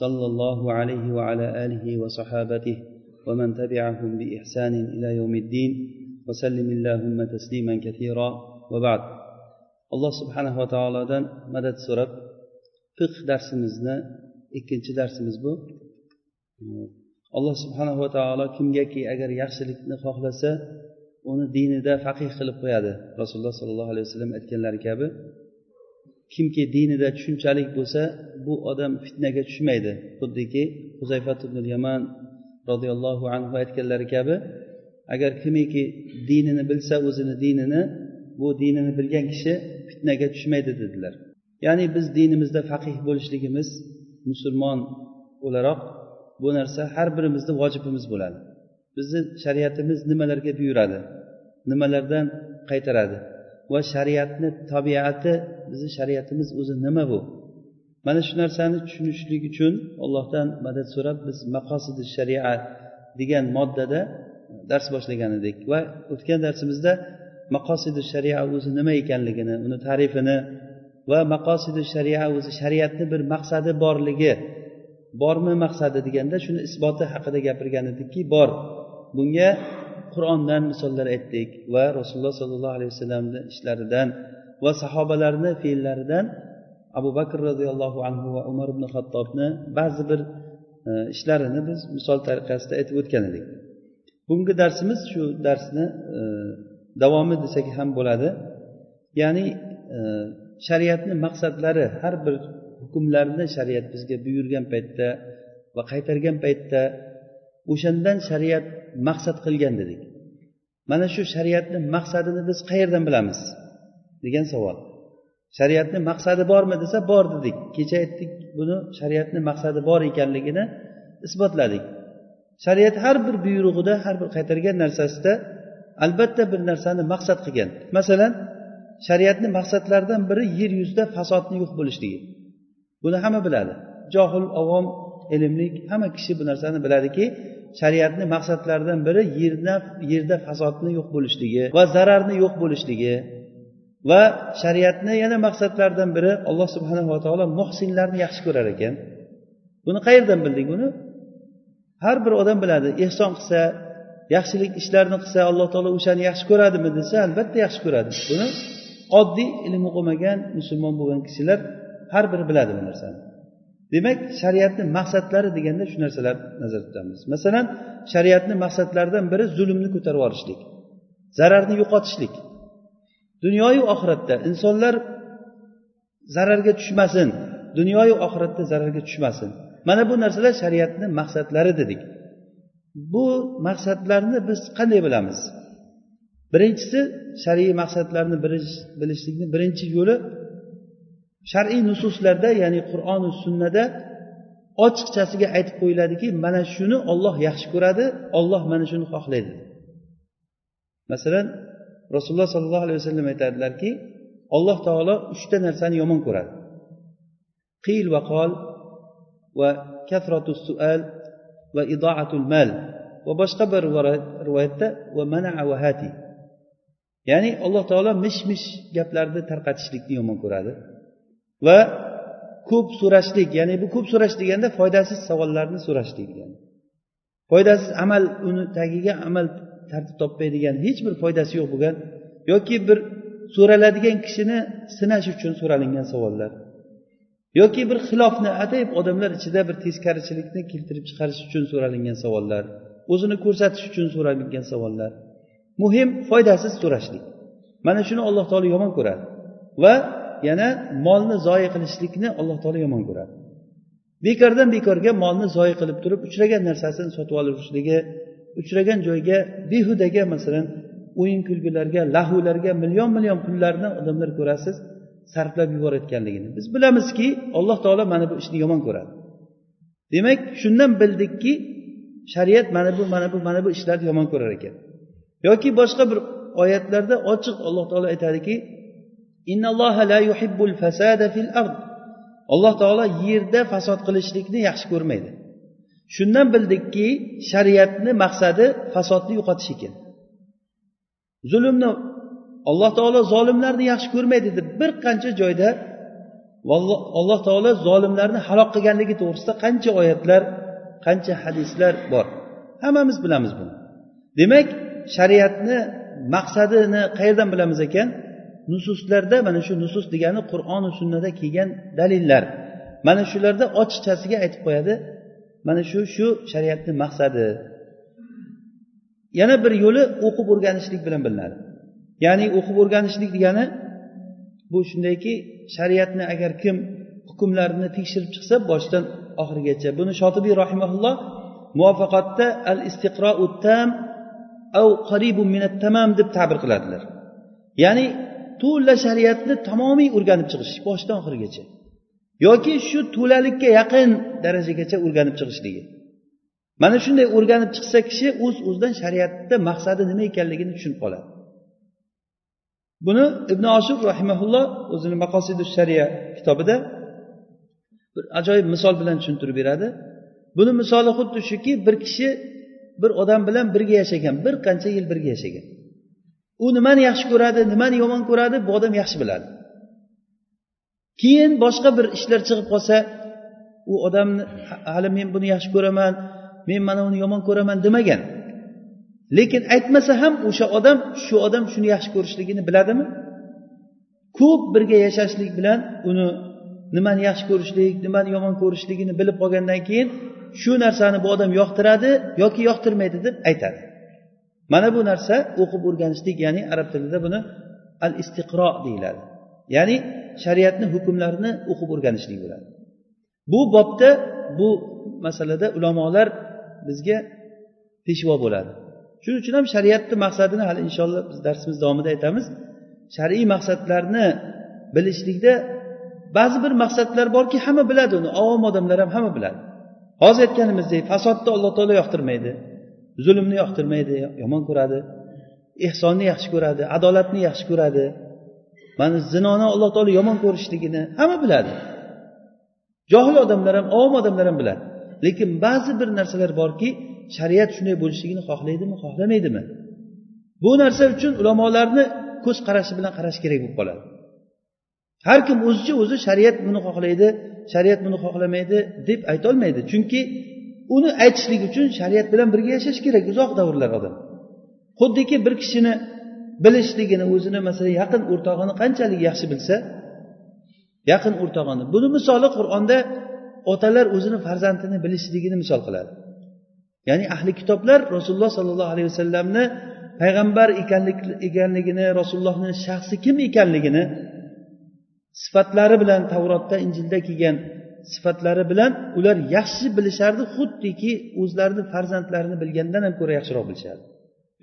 صلى الله عليه وعلى آله وصحابته ومن تبعهم بإحسان إلى يوم الدين وسلم اللهم تسليما كثيرا وبعد alloh subhanava taolodan madad so'rab fiq darsimizni ikkinchi darsimiz bu alloh subhanava taolo kimgaki agar yaxshilikni xohlasa uni dinida faqih qilib qo'yadi rasululloh sollallohu alayhi vasallam aytganlari kabi kimki dinida tushunchalik bo'lsa bu odam fitnaga tushmaydi. Xuddiki huzayfat ibn yaman roziyallohu anhu aytganlari kabi agar kimiki dinini bilsa o'zini dinini bu dinini bilgan kishi fitnaga tushmaydi dedilar. Ya'ni biz dinimizda faqih bo'lishligimiz musulmon o'laroq bu narsa har birimizni vojibimiz bo'ladi. Bizni shariatimiz nimalarga buyuradi nimalardan qaytaradi? Va shariatni tabiati bizni shariatimiz o'zi nima bu? Mana shu narsani tushunishlik uchun allohdan madad so'rab biz maqosidi sharia degan moddada dars boshlagan edik va o'tgan darsimizda maqosidi sharia o'zi nima ekanligini uni tarifini va maqosidi sharia o'zi shariatni bir maqsadi borligi bormi maqsadi deganda shuni isboti haqida gapirgan edikki bor. Bunga qur'ondan misollar aytdik va rasululloh sollallohu alayhi vasallamni ishlaridan va sahobalarni fe'llaridan abu bakr roziyallohu anhu va umar ibn xattobni ba'zi bir e, ishlarini biz misol tariqasida aytib o'tgan edik. Bugungi darsimiz shu darsni e, davomi desak ham bo'ladi. Ya'ni e, shariatni maqsadlari har bir hukmlarni shariat bizga buyurgan paytda va qaytargan paytda o'shandan shariat maqsad qilgan dedik. Mana shu shariatni maqsadini biz qayerdan bilamiz? degan savol. Shariatni maqsadi bormi desa bor dedik. Kecha aytdik buni shariatni maqsadi bor ekanligini isbotladik. Shariat har bir buyrug'ida har bir qaytargan narsasida albatta bir narsani maqsad qilgan. Masalan shariatni maqsadlaridan biri yer yuzida fasodni yo'q bo'lishligi. Buni hamma biladi. Johil avom ilmli hamma kishi bu narsani biladiki shariatni maqsadlaridan biri yerda yerda fasodni yo'q bo'lishligi va zararni yo'q bo'lishligi va shariatni yana maqsadlaridan biri alloh subhanava taolo muhsinlarni yaxshi ko'rar ekan. Buni qayerdan bildik buni har bir odam biladi ehson qilsa yaxshilik ishlarni qilsa alloh taolo o'shani yaxshi ko'radimi desa albatta yaxshi ko'radi. Buni oddiy ilm o'qimagan musulmon bo'lgan kishilar har biri biladi bu narsani. Demak shariatni maqsadlari deganda shu narsalar nazarda tutamiz. Masalan shariatni maqsadlaridan biri zulmni ko'tarib yuborishlik zararni yo'qotishlik. Dunyoyu oxiratda insonlar zararga tushmasin dunyoyu oxiratda zararga tushmasin. Mana bu narsalar shariatni maqsadlari dedik. Bu maqsadlarni biz qanday bilamiz? Birinchisi shar'iy maqsadlarni bilishlikni birinchi yo'li shar'iy nususlarda ya'ni qur'oni sunnada ochiqchasiga aytib qo'yiladiki mana shuni olloh yaxshi ko'radi olloh mana shuni xohlaydi. Masalan rasululloh sollallohu alayhi vasallam aytadilarki alloh taolo uchta narsani yomon ko'radi. Qiyl va qol va kafratu sual va idoatul mal va boshqa bir rivoyatda va manaa va hati. Ya'ni alloh taolo mish mish gaplarni tarqatishlikni yomon ko'radi. Va ko'p so'rashlik ya'ni bu ko'p so'rash deganda foydasiz savollarni so'rashlik degani foydasiz amal uni tagiga amal tartib topmaydigan hech bir foydasi yo'q bo'lgan yoki bir so'raladigan kishini sinash uchun so'ralingan savollar yoki bir xilofni atayib odamlar ichida bir teskarichilikni keltirib chiqarish uchun so'ralingan savollar o'zini ko'rsatish uchun so'ralingan savollar. Muhim foydasiz so'rashlik. Mana shuni alloh taolo yomon ko'radi. Va yana molni zoyi qilishlikni alloh taolo yomon ko'radi. Bekordan bekorga molni zoyi qilib turib uchragan narsasini sotib olishligi uchragan joyga behudaga masalan o'yin kulgularga lahularga million million pullarni odamlar ko'rasiz sarflab yuborayotganligini. Biz bilamizki alloh taolo mana bu ishni yomon ko'radi. Demak shundan bildikki shariat mana bu mana bu mana bu ishlarni yomon ko'rar ekan. Yoki boshqa bir oyatlarda ochiq alloh taolo aytadiki alloh taolo yerda fasod qilishlikni yaxshi ko'rmaydi. Shundan bildikki shariatni maqsadi fasodni yo'qotish ekan zulmni alloh taolo zolimlarni yaxshi ko'rmaydi deb bir qancha joyda alloh taolo zolimlarni halok qilganligi to'g'risida qancha oyatlar qancha hadislar bor. Hammamiz bilamiz buni. Demak shariatni maqsadini qayerdan bilamiz ekan? Nususlarda mana shu nusus degani qur'oni sunnada kelgan dalillar. Mana shularda ochiqchasiga aytib qo'yadi mana shu shu shariatni maqsadi. Yana bir yo'li o'qib o'rganishlik bilan bilinadi. Ya'ni o'qib o'rganishlik degani bu shundayki shariatni agar kim hukmlarini tekshirib chiqsa boshidan oxirigacha. Buni shotibiy rahimaulloh muvaffaqatda al istiqrou tam av qaribun minat tamam deb ta'bir qiladilar. Ya'ni to'la shariatni tamomiy o'rganib chiqish boshidan oxirigacha. Yoki shu to'lalikka yaqin darajagacha o'rganib chiqishligi. Mana shunday o'rganib chiqsa kishi o'z uz o'zidan shariatda maqsadi nima ekanligini tushunib qoladi. Buni ibn oshur rahimaulloh o'zini maqosidu shariya kitobida bir ajoyib misol bilan tushuntirib beradi. Buni misoli xuddi shuki bir kishi bir odam bilan birga yashagan bir qancha yil birga yashagan. U nimani yaxshi ko'radi nimani yomon ko'radi bu odam yaxshi biladi. Keyin boshqa bir ishlar chiqib qolsa u odamni hali men buni yaxshi ko'raman men mana uni yomon ko'raman demagan. Lekin aytmasa ham o'sha odam shu odam shuni yaxshi ko'rishligini biladimi? Ko'p birga yashashlik bilan uni nimani yaxshi ko'rishlik nimani yomon ko'rishligini bilib qolgandan keyin shu narsani bu odam yoqtiradi yoki yoqtirmaydi deb aytadi. Mana bu narsa o'qib o'rganishlik ya'ni arab tilida buni al istiqro deyiladi. Ya'ni shariatni hukmlarini o'qib o'rganishlik bo'ladi. Bu bobda bu masalada ulamolar bizga peshvo bo'ladi. Shuning uchun ham shariatni maqsadini hali inshaalloh biz darsimiz davomida aytamiz. Shar'iy maqsadlarni bilishlikda ba'zi bir maqsadlar borki hamma biladi uni. Ovom odamlar ham hamma biladi. Hozir aytganimizdek fasodni alloh taolo yoqtirmaydi. Zulmni yoqtirmaydi yomon ko'radi. Ehsonni yaxshi ko'radi adolatni yaxshi ko'radi. Mana zinoni alloh taolo yomon ko'rishligini hamma biladi. Johil odamlar ham ovom odamlar ham biladi. Lekin ba'zi bir narsalar borki shariat shunday bo'lishligini xohlaydimi xohlamaydimi? Bu narsa uchun ulamolarni ko'z qarashi bilan qarash kerak bo'lib qoladi. Har kim o'zicha o'zi shariat buni xohlaydi shariat buni xohlamaydi deb aytolmaydi. Chunki uni aytishlik uchun shariat bilan birga yashash kerak uzoq davrlar odam. Xuddiki bir kishini bilishligini o'zini masalan yaqin o'rtog'ini qanchalik yaxshi bilsa yaqin o'rtog'ini. Buni misoli qur'onda otalar o'zini farzandini bilishligini misol qiladi. Ya'ni ahli kitoblar rasululloh sollallohu alayhi vasallamni payg'ambar ekanligini rasulullohni shaxsi kim ekanligini sifatlari bilan tavrotda injilda kelgan sifatlari bilan ular yaxshi bilishardi xuddiki o'zlarini farzandlarini bilgandan ham ko'ra yaxshiroq bilishardi.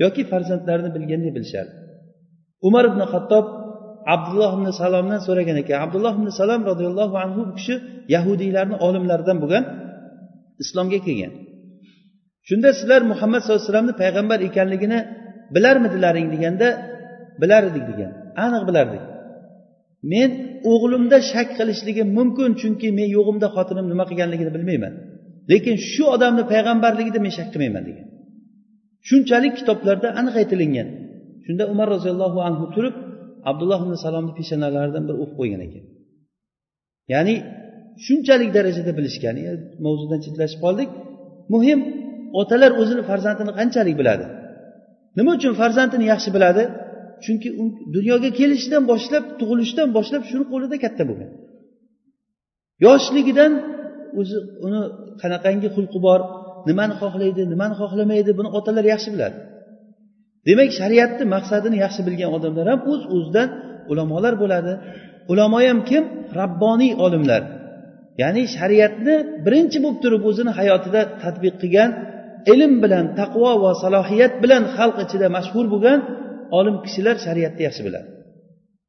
Yoki farzandlarini bilgandek bilishardi. Umar ibn xattob abdulloh ibn salomdan so'ragan ekan abdulloh ibn salom roziyallohu anhu bu kishi yahudiylarni olimlaridan bo'lgan islomga kelgan. Shunda sizlar muhammad sallallohu alayhi vasallamni payg'ambar ekanligini bilarmidilaring deganda bilar edik degan. Aniq bilardik. Men o'g'limda shak qilishligim mumkin chunki men yo'g'imda xotinim nima qilganligini bilmayman. Lekin shu odamni payg'ambarligida men shak qilmayman degan. Shunchalik kitoblarda aniq aytilingan shunda umar roziyallohu anhu turib abdulloh ibn salomni peshonalaridan bir o'qib qo'ygan ekan. Ya'ni shunchalik darajada bilishgan. Mavzudan chetlashib qoldik. Muhim otalar o'zini farzandini qanchalik biladi? Nima uchun farzandini yaxshi biladi? Chunki dunyoga kelishidan boshlab tug'ilishdan boshlab shuni qo'lida katta bo'lgan. Yoshligidan o'zi uni qanaqangi xulqi bor nimani xohlaydi nimani xohlamaydi buni otalar yaxshi biladi. Demak shariatni maqsadini yaxshi bilgan odamlar ham o'z o'zidan ulamolar bo'ladi. Ulamo ham kim? Rabboniy olimlar. Ya'ni shariatni birinchi bo'lib turib o'zini hayotida tadbiq qilgan ilm bilan taqvo va salohiyat bilan xalq ichida mashhur bo'lgan olim kishilar shariatni yaxshi biladi.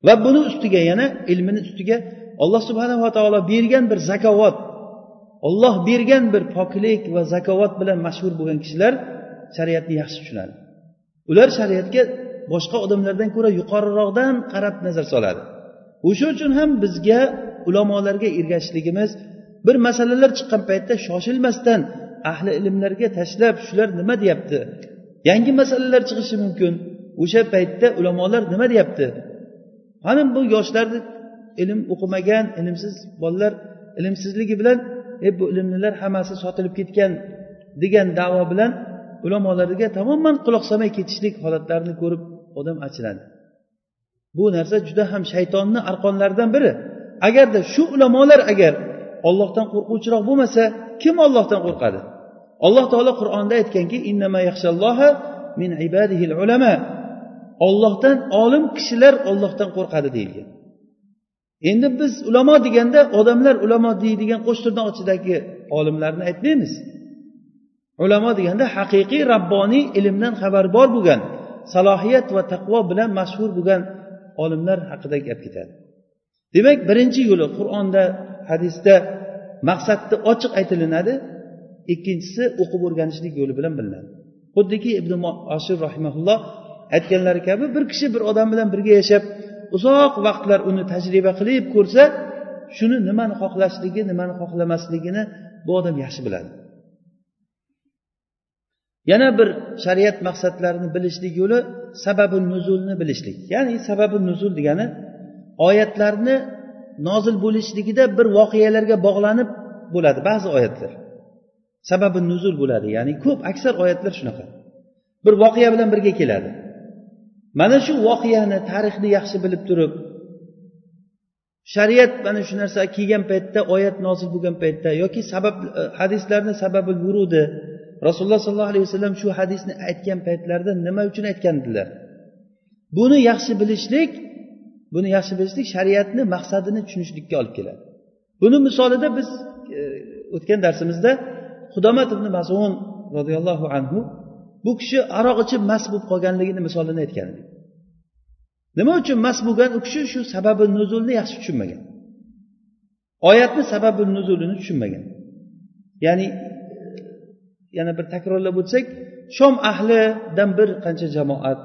Va buni ustiga yana ilmini ustiga alloh subhanava taolo bergan bir zakovat olloh bergan bir poklik va zakovat bilan mashhur bo'lgan kishilar shariatni yaxshi tushunadi. Ular shariatga boshqa odamlardan ko'ra yuqoriroqdan qarab nazar soladi. O'sha uchun ham bizga ulamolarga ergashishligimiz bir masalalar chiqqan paytda shoshilmasdan ahli ilmlarga tashlab shular nima deyapti? Yangi masalalar chiqishi mumkin. O'sha paytda ulamolar nima deyapti? Mana bu yoshlarni ilm o'qimagan ilmsiz bolalar ilmsizligi bilan e bu ilmlilar hammasi sotilib ketgan degan davo bilan ulamolarga tamoman quloq solmay ketishlik holatlarini ko'rib odam achinadi. Bu narsa juda ham shaytonni arqonlaridan biri. Agarda shu ulamolar agar ollohdan qo'rquvchiroq bo'lmasa kim ollohdan qo'rqadi? Alloh taolo qur'onda aytganki min ibadihil ulama ollohdan olim kishilar ollohdan qo'rqadi deyilgan. Endi biz ulamo deganda odamlar ulamo deydigan qo'shtirnoq ichidagi olimlarni aytmaymiz. Ulamo deganda haqiqiy rabboniy ilmdan xabari bor bo'lgan salohiyat va taqvo bilan mashhur bo'lgan olimlar haqida gap ketadi. Demak birinchi yo'li qur'onda hadisda maqsadni ochiq aytilinadi ikkinchisi o'qib o'rganishlik yo'li bilan bilinadi. Xuddiki ibn ashir rahimaulloh aytganlari kabi bir kishi bir odam bilan birga yashab uzoq vaqtlar uni tajriba qilib ko'rsa shuni nimani xohlashligi nimani xohlamasligini bu odam yaxshi biladi. Yana bir shariat maqsadlarini bilishlik yo'li sababi nuzulni bilishlik. Ya'ni sababi nuzul degani oyatlarni nozil bo'lishligida bir voqealarga bog'lanib bo'ladi ba'zi oyatlar. Sababi nuzul bo'ladi ya'ni ko'p aksar oyatlar shunaqa. Bir voqea bilan birga keladi. Mana shu voqeani tarixni yaxshi bilib turib shariat mana shu narsa kelgan paytda oyat nozil bo'lgan paytda yoki sabab e, hadislarni sababi vurudi rasululloh sollallohu alayhi vasallam shu hadisni aytgan paytlarida nima uchun aytgandilar? Buni yaxshi bilishlik buni yaxshi bilishlik shariatni maqsadini tushunishlikka olib keladi. Buni misolida biz e, o'tgan darsimizda xudomat ibn mazun roziyallohu anhu bu kishi aroq ichib mast bo'lib qolganligini misolini aytgan. Edik nima uchun mast bo'lgan u kishi shu sababi nuzulni yaxshi tushunmagan? Oyatni sababi nuzulini tushunmagan. Ya'ni yana bir takrorlab o'tsak shom ahlidan bir qancha jamoat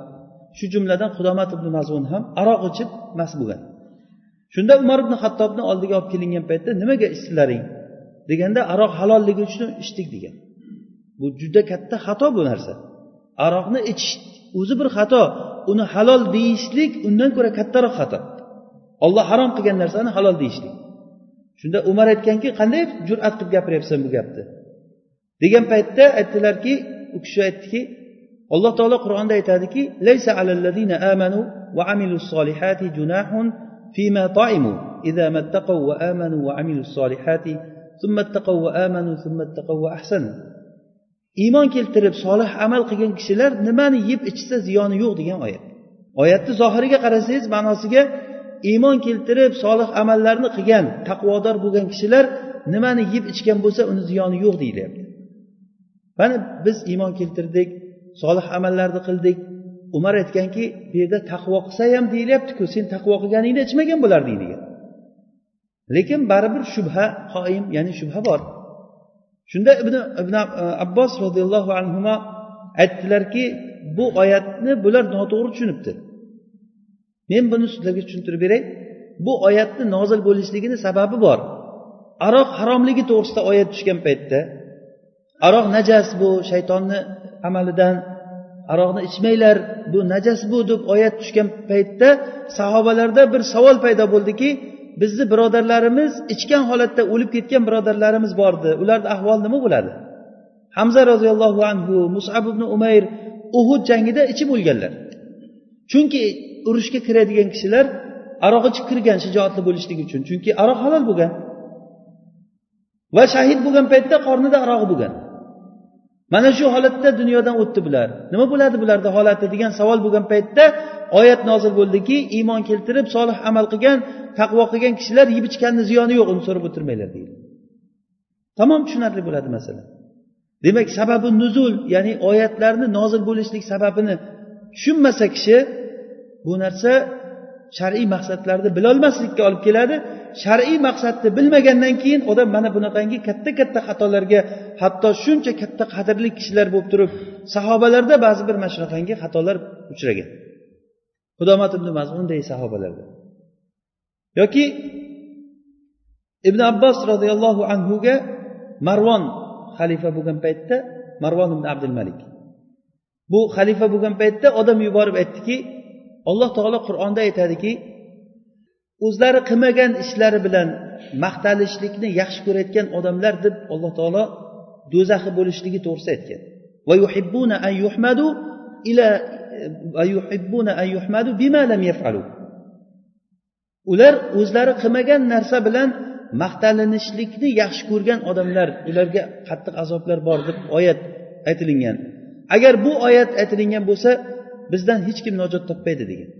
shu jumladan xudomat ibn mazun ham aroq ichib mast bo'lgan. Shunda umar ibn hattobni oldiga olib kelingan paytda nimaga ichdilaring deganda aroq halolligi uchun ichdik degan. Bu juda katta xato bu narsa. Aroqni ichish o'zi bir xato. Uni halol deyishlik undan ko'ra kattaroq xato. Olloh harom qilgan narsani halol deyishlik. Shunda umar aytganki qanday jur'at qilib gapiryapsan bu gapni? Degan paytda aytdilarki u kishi aytdiki alloh taolo qur'onda aytadiki laysa alallazina amanu va amilus solihati junahun fima ta'imu. Idza mattaqaw va amanu va amilus solihati thumma ittaqaw va amanu thumma ittaqaw iymon keltirib solih amal qilgan kishilar nimani yeb ichsa ziyoni yo'q degan oyat. Oyatni zohiriga qarasangiz ma'nosiga iymon keltirib solih amallarni qilgan taqvodor bo'lgan kishilar nimani yeb ichgan bo'lsa uni ziyoni yo'q deyilyapti mana biz iymon keltirdik solih amallarni qildik. Umar aytganki bu yerda taqvo qilsa ham deyilyaptiku sen taqvo qilganingda ichmagan bo'larding degan. Lekin baribir shubha qoim ya'ni shubha bor. Shunda ibn ibn abbos roziyallohu anhu aytdilarki bu oyatni bular noto'g'ri tushunibdi. Men buni sizlarga tushuntirib beray. Bu oyatni nozil bo'lishligini sababi bor. Aroq haromligi to'g'risida oyat tushgan paytda aroq najas bu shaytonni amalidan aroqni ichmanglar bu najas bu deb oyat tushgan paytda sahobalarda bir savol paydo bo'ldiki bizni birodarlarimiz ichgan holatda o'lib ketgan birodarlarimiz bordi. Ularni ahvoli nima bo'ladi? Hamza roziyallohu anhu musab ibn umayr uhud jangida ichib o'lganlar. Chunki urushga kiradigan kishilar aroq ichib kirgan shijoatli bo'lishligi uchun. Chunki aroq halol bo'lgan va shahid bo'lgan paytda qornida arog'i bo'lgan. Mana shu holatda dunyodan o'tdi bular nima bo'ladi bularni holati degan savol bo'lgan paytda oyat nozil bo'ldiki iymon keltirib solih amal qilgan taqvo qilgan kishilar yeb ichganni ziyoni yo'q uni so'rab o'tirmanglar deydi. Tamom tushunarli bo'ladi masala. Demak sababi nuzul ya'ni oyatlarni nozil bo'lishlik sababini tushunmasa kishi bu narsa shar'iy maqsadlarni bilolmaslikka olib keladi. Shar'iy maqsadni bilmagandan keyin odam mana bunaqangi katta katta xatolarga hatto shuncha katta qadrli kishilar bo'lib turib sahobalarda ba'zi bir mana shunaqangi xatolar uchragan. Xudomat ibn mazmunday sahobalarda yoki ibn abbos roziyallohu anhuga marvon xalifa bo'lgan paytda marvon ibn abdul malik. Bu xalifa bo'lgan paytda odam yuborib aytdiki alloh taolo qur'onda aytadiki o'zlari qilmagan ishlari bilan maqtalishlikni yaxshi ko'rayotgan odamlar deb alloh taolo do'zaxi bo'lishligi to'g'risida aytgan. Va yuhibbuna an yuhmadu ila va yuhibbuna an yuhmadu bima lam yafalu. Ular o'zlari qilmagan narsa bilan maqtalinishlikni yaxshi ko'rgan odamlar ularga qattiq azoblar bor deb oyat aytilingan. Agar bu oyat aytilingan bo'lsa bizdan hech kim najot topmaydi degan.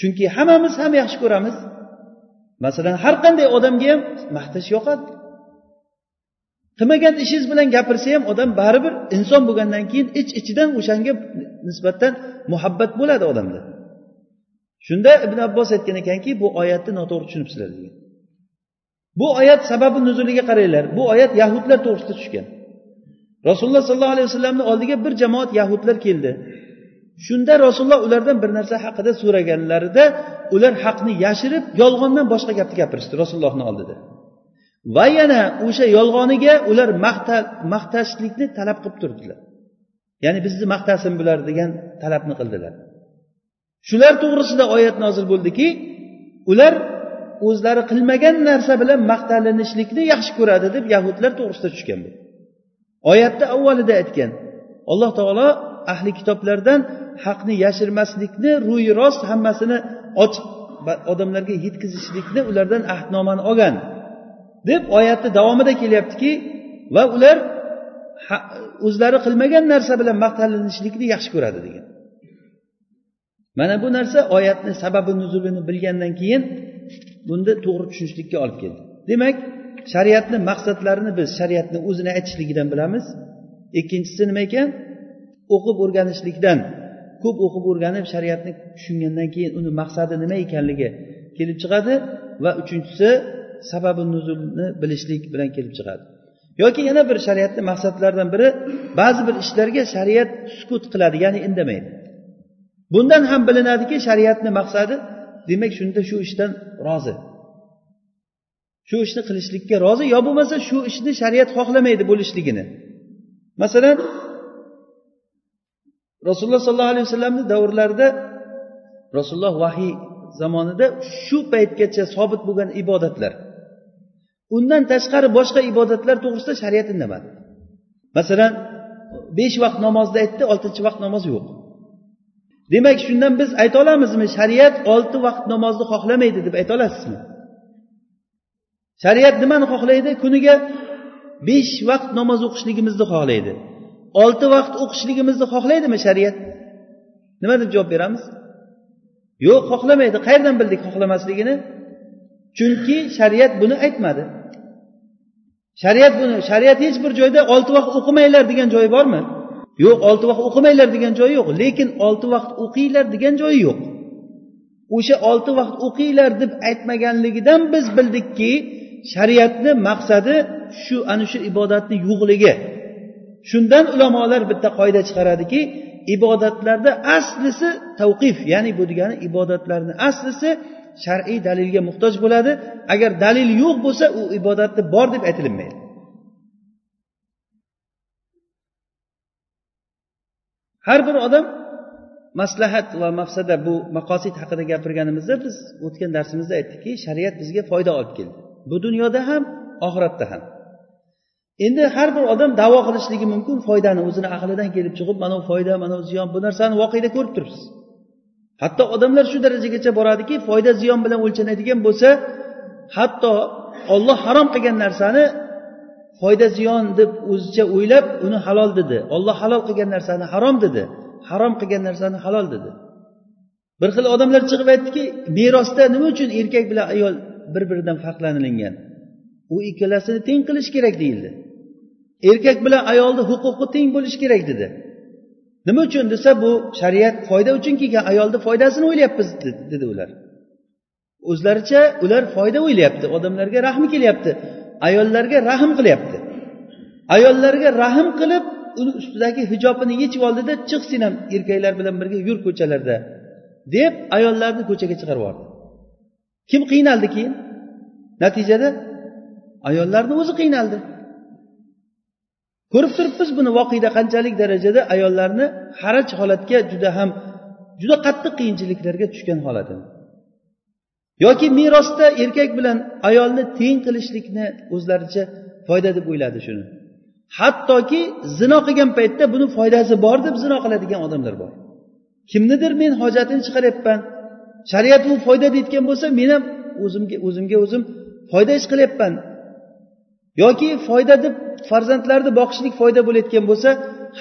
Chunki hammamiz ham yaxshi ko'ramiz. Masalan har qanday odamga ham maqtash yoqadi. Qilmagan ishingiz bilan gapirsa ham odam baribir inson bo'lgandan keyin ich ichidan o'shanga nisbatan muhabbat bo'ladi odamda. Shunda ibn abbos aytgan ekanki bu oyatni noto'g'ri tushunibsizlar degan. Bu oyat sababi nuzuliga qaranglar. Bu oyat yahudlar to'g'risida tushgan. Rasululloh sollallohu alayhi vasallamni oldiga bir jamoat yahudlar keldi. Shunda rasululloh ulardan bir narsa haqida so'raganlarida ular haqni yashirib yolg'ondan boshqa gapni gapirishdi rasulullohni oldida. Va yana o'sha yolg'oniga ular maqtashlikni talab qilib turdilar. Ya'ni bizni maqtasin bular degan talabni qildilar. Shular to'g'risida oyat nozil bo'ldiki ular o'zlari qilmagan narsa bilan maqtalinishlikni yaxshi ko'radi deb yahudlar to'g'risida tushgan bu. Oyatni avvalida aytgan alloh taolo ahli kitoblardan haqni yashirmaslikni ro'yi rost hammasini ochiq odamlarga yetkazishlikni ulardan ahdnomani olgan deb oyatni davomida kelyaptiki va ular o'zlari qilmagan narsa bilan maqtalinishlikni yaxshi ko'radi degan. Mana bu narsa oyatni sababi nuzulini bilgandan keyin bunda to'g'ri tushunishlikka olib keldi. Demak shariatni maqsadlarini biz shariatni o'zini aytishligidan bilamiz. Ikkinchisi nima ekan? O'qib o'rganishlikdan. Ko'p o'qib o'rganib shariatni tushungandan keyin uni maqsadi nima ekanligi kelib chiqadi va uchinchisi sababi nuzulni bilishlik bilan kelib chiqadi. Yoki yana bir shariatni maqsadlaridan biri ba'zi bir ishlarga shariat sukut qiladi ya'ni indamaydi. Bundan ham bilinadiki shariatni maqsadi demak shunda shu ishdan rozi. Shu ishni qilishlikka rozi yo bo'lmasa shu ishni shariat xohlamaydi bo'lishligini. Masalan rasululloh sollallohu alayhi vasallamni davrlarida rasululloh vahiy zamonida shu paytgacha sobit bo'lgan ibodatlar. Undan tashqari boshqa ibodatlar to'g'risida shariat indamadi. Masalan besh vaqt namozni aytdi oltinchi vaqt namoz yo'q. Demak shundan biz ayta olamizmi? Shariat olti vaqt namozni xohlamaydi deb ayta olasizmi? Shariat nimani xohlaydi? Kuniga besh vaqt namoz o'qishligimizni xohlaydi. Olti vaqt o'qishligimizni xohlaydimi shariat? Nima deb javob beramiz? Yo'q xohlamaydi. Qayerdan bildik xohlamasligini? Chunki shariat buni aytmadi. Shariat buni shariat hech bir joyda olti vaqt o'qimanglar degan joyi bormi? Yo'q olti vaqt o'qimanglar degan joyi yo'q. Lekin olti vaqt o'qinglar degan joyi yo'q. O'sha olti vaqt o'qinglar deb aytmaganligidan biz bildikki shariatni maqsadi shu ana shu ibodatni yo'qligi. Shundan ulamolar bitta qoida chiqaradiki ibodatlarda aslisi tavqif ya'ni bu degani ibodatlarni aslisi shar'iy dalilga muhtoj bo'ladi. Agar dalil yo'q bo'lsa u ibodatni bor deb aytilinmaydi. Har bir odam maslahat va mafsada bu maqosid haqida gapirganimizda biz o'tgan darsimizda aytdikki shariat bizga foyda olib keldi. Bu dunyoda ham oxiratda ham. Endi har bir odam davo qilishligi mumkin foydani o'zini aqlidan kelib chiqib mana bu foyda mana bu ziyon bu narsani voqeda ko'rib turibsiz. Hatto odamlar shu darajagacha boradiki foyda ziyon bilan o'lchanadigan bo'lsa hatto olloh harom qilgan narsani foyda ziyon deb o'zicha o'ylab uni halol dedi. Olloh halol qilgan narsani harom dedi. Harom qilgan narsani halol dedi. Bir xil odamlar chiqib aytdiki merosda nima uchun erkak bilan ayol bir biridan farqlanilingan? U ikkalasini teng qilish kerak deyildi. Erkak bilan ayolni huquqi teng bo'lishi kerak dedi. Nima uchun desa bu shariat foyda uchun kelgan ayolni foydasini o'ylayapmiz dedi ular. O'zlaricha ular foyda o'ylayapti odamlarga rahmi kelyapti. Ayollarga rahm qilyapti. Ayollarga rahm qilib uni ustidagi hijobini yechib oldida chiq sen ham erkaklar bilan birga yur ko'chalarda deb ayollarni ko'chaga chiqarib yubordi. Kim qiynaldi keyin? Natijada ayollarni o'zi qiynaldi. Ko'rib turibmiz buni voqeda qanchalik darajada ayollarni haraj holatga juda ham juda qattiq qiyinchiliklarga tushgan holatini. Yoki merosda erkak bilan ayolni teng qilishlikni o'zlaricha foyda deb o'yladi shuni. Hattoki zino qilgan paytda buni foydasi bor deb zino qiladigan odamlar bor. Kimnidir men hojatini chiqaryapman shariat u foyda deyotgan bo'lsa men ham o'zimga o'zimga o'zim foyda ish qilyapman. Yoki foyda deb farzandlarni boqishlik foyda bo'layotgan bo'lsa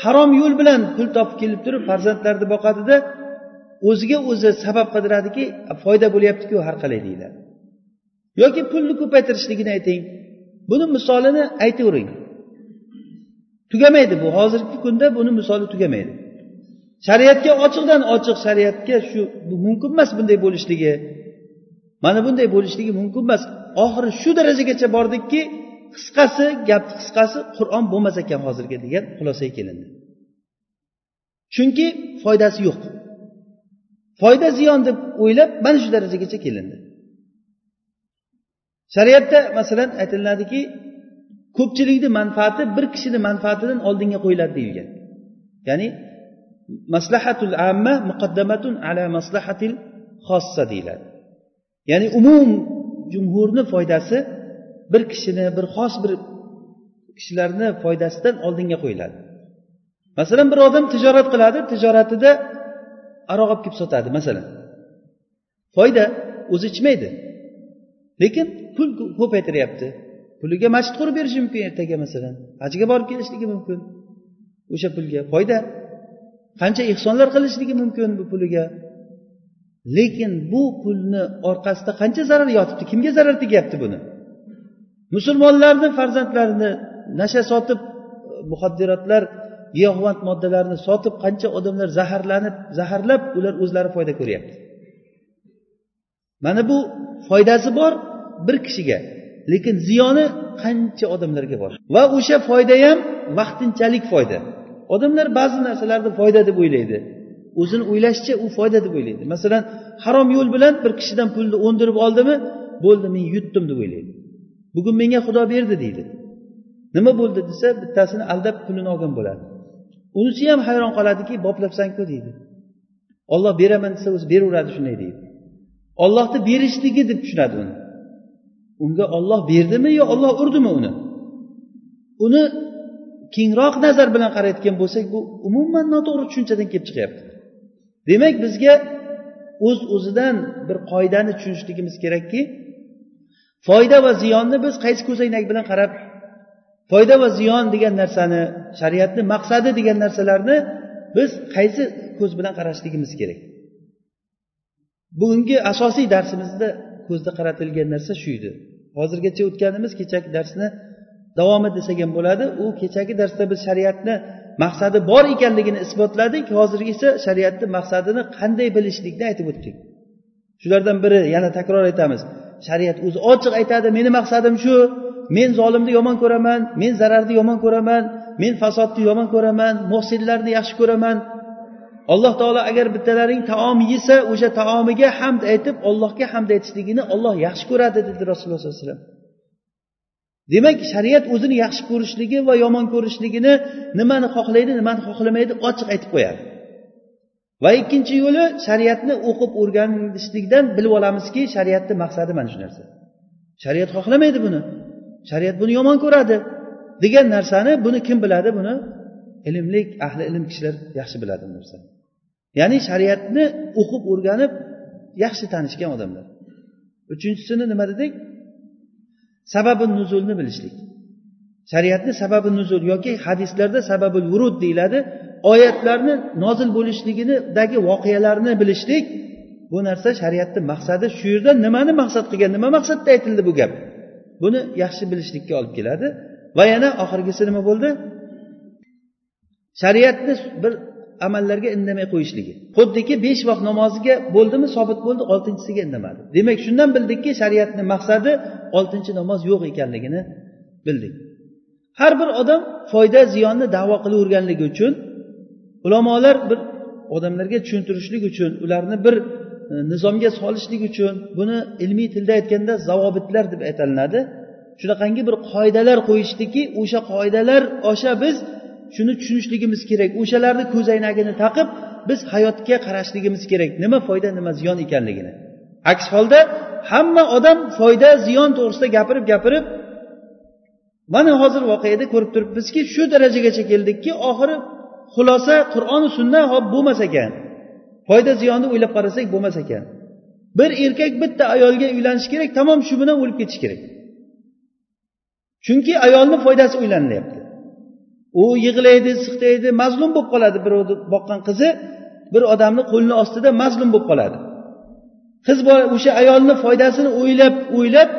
harom yo'l bilan pul topib kelib turib farzandlarni boqadida o'ziga o'zi sabab qidiradiki foyda bo'lyaptiku har qalay deyiladi yoki pulni ko'paytirishligini ayting. Buni misolini aytavering tugamaydi bu. Hozirgi kunda buni misoli tugamaydi. Shariatga ochiqdan ochiq shariatga shu mumkin emas bunday bo'lishligi. Mana bunday bo'lishligi mumkin emas. Oxiri shu darajagacha bordikki qisqasi gap qisqasi qur'on bo'lmas ekan hozirgi degan xulosaga kelindi. Chunki foydasi yo'q. Foyda ziyon deb o'ylab mana shu darajagacha kelindi. Shariatda masalan aytiladiki ko'pchilikni manfaati bir kishini manfaatidan oldinga qo'yiladi deyilgan. Ya'ni maslahatul amma muqaddamatun ala maslahatil xossa deyiladi. Ya'ni umum jumhurni foydasi bir kishini bir xos bir kishilarni foydasidan oldinga qo'yiladi. Masalan bir odam tijorat qiladi tijoratida aroq olib kelib sotadi masalan. Foyda o'zi ichmaydi. Lekin pul ko'paytiryapti. Puliga masjid qurib berishi mumkin ertaga masalan. Hajga borib kelishligi mumkin o'sha pulga. Foyda qancha ehsonlar qilishligi mumkin bu puliga. Lekin bu pulni orqasida qancha zarar yotibdi kimga zarar tegyapti buni? Musulmonlarni farzandlarini nasha sotib muhaddiratlar giyohvand moddalarni sotib qancha odamlar zaharlanib zaharlab ular o'zlari foyda ko'ryapti. Mana bu foydasi bor bir kishiga lekin ziyoni qancha odamlarga bor. Va o'sha foyda ham vaqtinchalik foyda. Odamlar ba'zi narsalarni foyda deb o'ylaydi. O'zini o'ylashicha u foyda deb o'ylaydi. Masalan harom yo'l bilan bir kishidan pulni o'ndirib oldimi? Bo'ldi men yutdim deb o'ylaydi. Bugun menga xudo berdi deydi. Nima bo'ldi desa bittasini aldab pulini olgan bo'ladi. Unisi ham hayron qoladiki boplabsanku deydi. Olloh beraman desa o'zi beraveradi shunday deydi. Ollohni berishligi deb tushunadi uni. Unga olloh berdimi yo olloh urdimi uni? Uni kengroq nazar bilan qarayotgan bo'lsak bu umuman noto'g'ri tushunchadan kelib chiqyapti. Demak bizga o'z uz o'zidan bir qoidani tushunishligimiz kerakki foyda va ziyonni biz qaysi ko'zoynak bilan qarab foyda va ziyon degan narsani shariatni maqsadi degan narsalarni biz qaysi ko'z bilan qarashligimiz kerak. Bugungi asosiy darsimizda ko'zda qaratilgan narsa shu edi. Hozirgacha o'tganimiz kechagi darsni davomi desak ham bo'ladi. U kechagi darsda biz shariatni maqsadi bor ekanligini isbotladik. Hozirgi esa shariatni maqsadini qanday bilishlikni aytib o'tdik. Shulardan biri yana takror aytamiz shariat o'zi ochiq aytadi meni maqsadim shu. Men zolimni yomon ko'raman men zararni yomon ko'raman men fasodni yomon ko'raman muhsinlarni yaxshi ko'raman. Alloh taolo agar bittalaring taom yesa o'sha taomiga hamd aytib ollohga hamd aytishligini olloh yaxshi ko'radi dedi rasululloh sollallohu alayhi vasallam. Demak shariat o'zini yaxshi ko'rishligi va yomon ko'rishligini nimani xohlaydi nimani xohlamaydi ochiq aytib qo'yadi. Va ikkinchi yo'li shariatni o'qib o'rganishlikdan bilib olamizki shariatni maqsadi mana shu narsa. Shariat xohlamaydi buni. Shariat buni yomon ko'radi degan narsani buni kim biladi? Buni ilmli ahli ilm kishilar yaxshi biladi bu narsani. Ya'ni shariatni o'qib o'rganib yaxshi tanishgan odamlar. Uchinchisini nima dedik? Sababi nuzulni bilishlik. Shariatni sababi nuzul yoki hadislarda sababi vurud deyiladi. Oyatlarni nozil bo'lishligidagi voqealarni bilishlik. Bu narsa shariatni maqsadi. Shu yerda nimani maqsad qilgan nima maqsadda aytildi bu gap? Buni yaxshi bilishlikka olib keladi. Va yana oxirgisi nima bo'ldi? Shariatni bir amallarga indamay qo'yishligi. Xuddiki besh vaqt namoziga bo'ldimi sobit bo'ldi oltinchisiga indamadi. Demak shundan bildikki shariatni maqsadi oltinchi namoz yo'q ekanligini bildik. Har bir odam foyda ziyonni davo qilaverganligi uchun ulamolar bir odamlarga tushuntirishlik uchun ularni bir E, nizomga solishlik uchun buni ilmiy tilda aytganda zavobitlar deb aytalinadi. Shunaqangi bir qoidalar qo'yishdiki o'sha qoidalar osha biz shuni tushunishligimiz kerak. O'shalarni ko'zoynagini taqib biz hayotga qarashligimiz kerak. Nima foyda nima ziyon ekanligini. Aks holda hamma odam foyda ziyon to'g'risida gapirib gapirib mana hozir voqeada ko'rib turibmizki shu darajagacha keldikki oxiri xulosa qur'oni sunna hop bo'lmas ekan. Foyda ziyonni o'ylab qarasak bo'lmas ekan. Bir erkak bitta ayolga uylanishi kerak tamom shu bilan o'lib ketishi kerak. Chunki ayolni foydasi o'ylanilyapti. U yig'laydi siqtaydi mazlum bo'lib qoladi birovni boqqan qizi bir odamni qo'lini ostida mazlum bo'lib qoladi. Qiz o'sha ayolni foydasini o'ylab o'ylab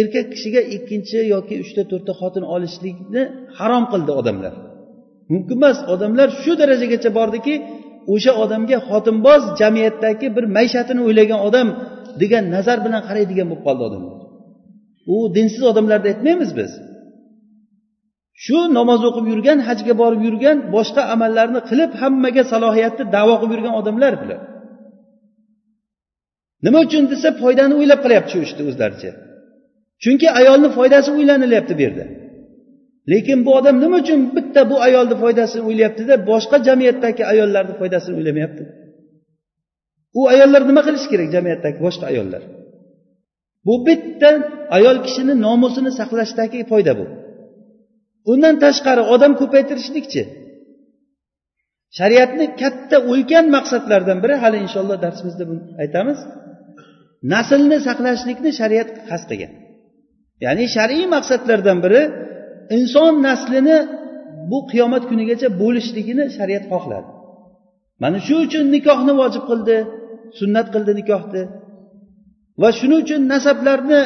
erkak kishiga ikkinchi yoki uchta to'rtta xotin olishlikni harom qildi odamlar. Mumkin emas odamlar shu darajagacha bordiki o'sha odamga xotinboz jamiyatdagi bir maishatini o'ylagan odam degan nazar bilan qaraydigan bo'lib qoldi odamlar u dinsiz odamlarni aytmaymiz biz. Shu namoz o'qib yurgan hajga borib yurgan boshqa amallarni qilib hammaga salohiyatni davo qilib yurgan odamlar bular. Nima uchun desa foydani o'ylab qilyapti shu ishni o'zlaricha. Chunki ayolni foydasi o'ylanilyapti bu yerda. Lekin bu odam nima uchun bitta bu ayolni foydasini o'ylayaptida boshqa jamiyatdagi ayollarni foydasini o'ylamayapti? U ayollar nima qilishi kerak jamiyatdagi boshqa ayollar? Bu bitta ayol kishini nomusini saqlashdagi foyda bu. Undan tashqari odam ko'paytirishlikchi. Shariatni katta ulkan maqsadlaridan biri hali inshaalloh darsimizda buni aytamiz naslni saqlashlikni shariat qasd qilgan ya'ni shar'iy maqsadlardan biri inson naslini bu qiyomat kunigacha bo'lishligini shariat xohladi. Mana shu uchun nikohni vojib qildi sunnat qildi nikohni. Va shuning uchun nasablarni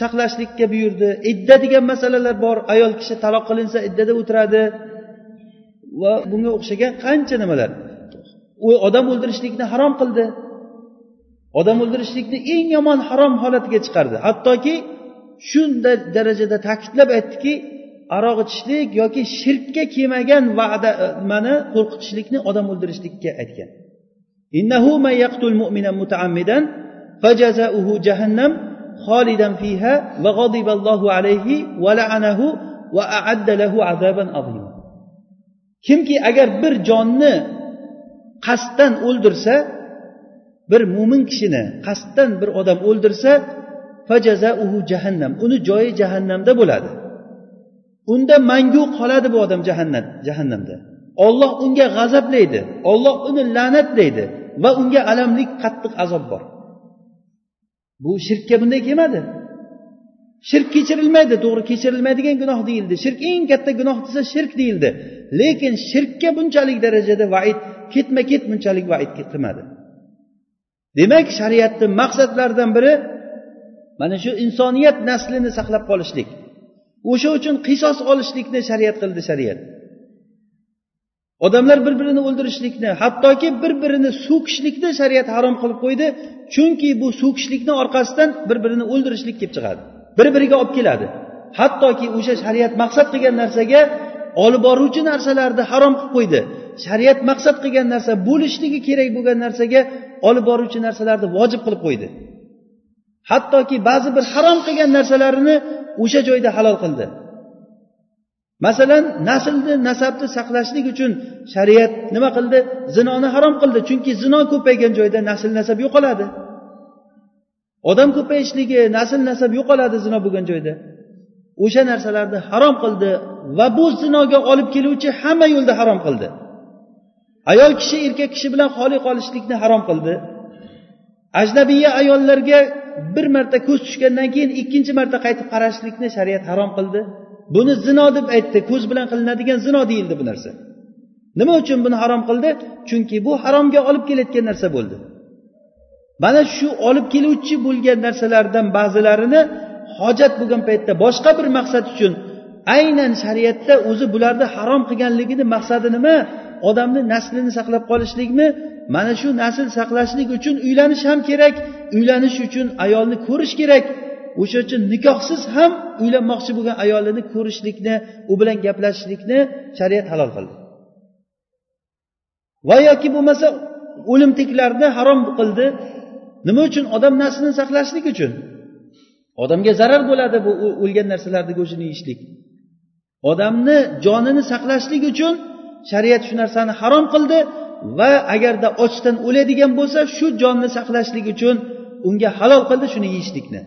saqlashlikka buyurdi. Idda degan masalalar bor. Ayol kishi taloq qilinsa iddada o'tiradi. Va bunga o'xshagan qancha nimalar? U odam o'ldirishlikni harom qildi. Odam o'ldirishlikni eng yomon harom holatiga chiqardi. Hattoki shunday darajada ta'kidlab aytdiki aroq ichishlik yoki shirkka kelmagan va'da e, nimani qo'rqitishlikni odam o'ldirishlikka aytgan. Innahu man yaqtul mutaammidan fajazauhu jahannam fiha va alayhi a'adda lahu kimki agar bir jonni qasddan o'ldirsa bir mo'min kishini qasddan bir odam o'ldirsa fajazauhu jahannam uni joyi jahannamda bo'ladi. Unda mangu qoladi bu odam jahannam jahannamda. Olloh unga g'azablaydi olloh uni la'natlaydi va unga alamlik qattiq azob bor. Bu shirkka bunday kelmadi. Shirk kechirilmaydi to'g'ri kechirilmaydigan gunoh deyildi. Shirk eng katta gunoh desa shirk deyildi. Lekin shirkka bunchalik darajada vaid ketma ket bunchalik vaid qilmadi. Demak shariatni maqsadlaridan biri mana shu insoniyat naslini saqlab qolishlik. O'sha uchun qisos olishlikni shariat qildi shariat. Odamlar bir birini o'ldirishlikni hattoki bir birini so'kishlikni shariat harom qilib qo'ydi chunki bu so'kishlikni orqasidan bir birini o'ldirishlik kelib chiqadi. Bir biriga olib keladi. Hattoki o'sha shariat maqsad qilgan narsaga olib boruvchi narsalarni harom qilib qo'ydi. Shariat maqsad qilgan narsa bo'lishligi kerak bo'lgan narsaga olib boruvchi narsalarni vojib qilib qo'ydi. Hattoki ba'zi bir harom qilgan narsalarini o'sha joyda halol qildi. Masalan naslni nasabni saqlashlik uchun shariat nima qildi? Zinoni harom qildi chunki zino ko'paygan joyda nasl nasab yo'qoladi. Odam ko'payishligi nasl nasab yo'qoladi zino bo'lgan joyda. O'sha narsalarni harom qildi va bu zinoga olib keluvchi hamma yo'lda harom qildi. Ayol kishi erkak kishi bilan xoli qolishlikni harom qildi. Ajnabiya ayollarga bir marta ko'z tushgandan keyin ikkinchi marta qaytib qarashlikni shariat harom qildi. Buni zino deb aytdi ko'z bilan qilinadigan zino deyildi bu narsa. Nima uchun buni harom qildi? Chunki bu haromga olib kelayotgan narsa bo'ldi. Mana shu olib keluvchi bo'lgan narsalardan ba'zilarini hojat bo'lgan paytda boshqa bir maqsad uchun aynan shariatda o'zi bularni harom qilganligini maqsadi nima? Odamni naslini saqlab qolishlikmi? Mana shu nasl saqlashlik uchun uylanish ham kerak uylanish uchun ayolni ko'rish kerak. O'sha uchun nikohsiz ham uylanmoqchi bo'lgan ayolini ko'rishlikni u bilan gaplashishlikni shariat halol qildi. Va yoki bo'lmasa o'limtiklarni harom qildi. Nima uchun? Odam naslini saqlashlik uchun. Odamga zarar bo'ladi bu o'lgan narsalarni go'shtini yeyishlik odamni jonini saqlashlik uchun shariat shu narsani harom qildi va agarda ochdan o'ladigan bo'lsa shu jonni saqlashlik uchun unga halol qildi shuni yeyishlikni.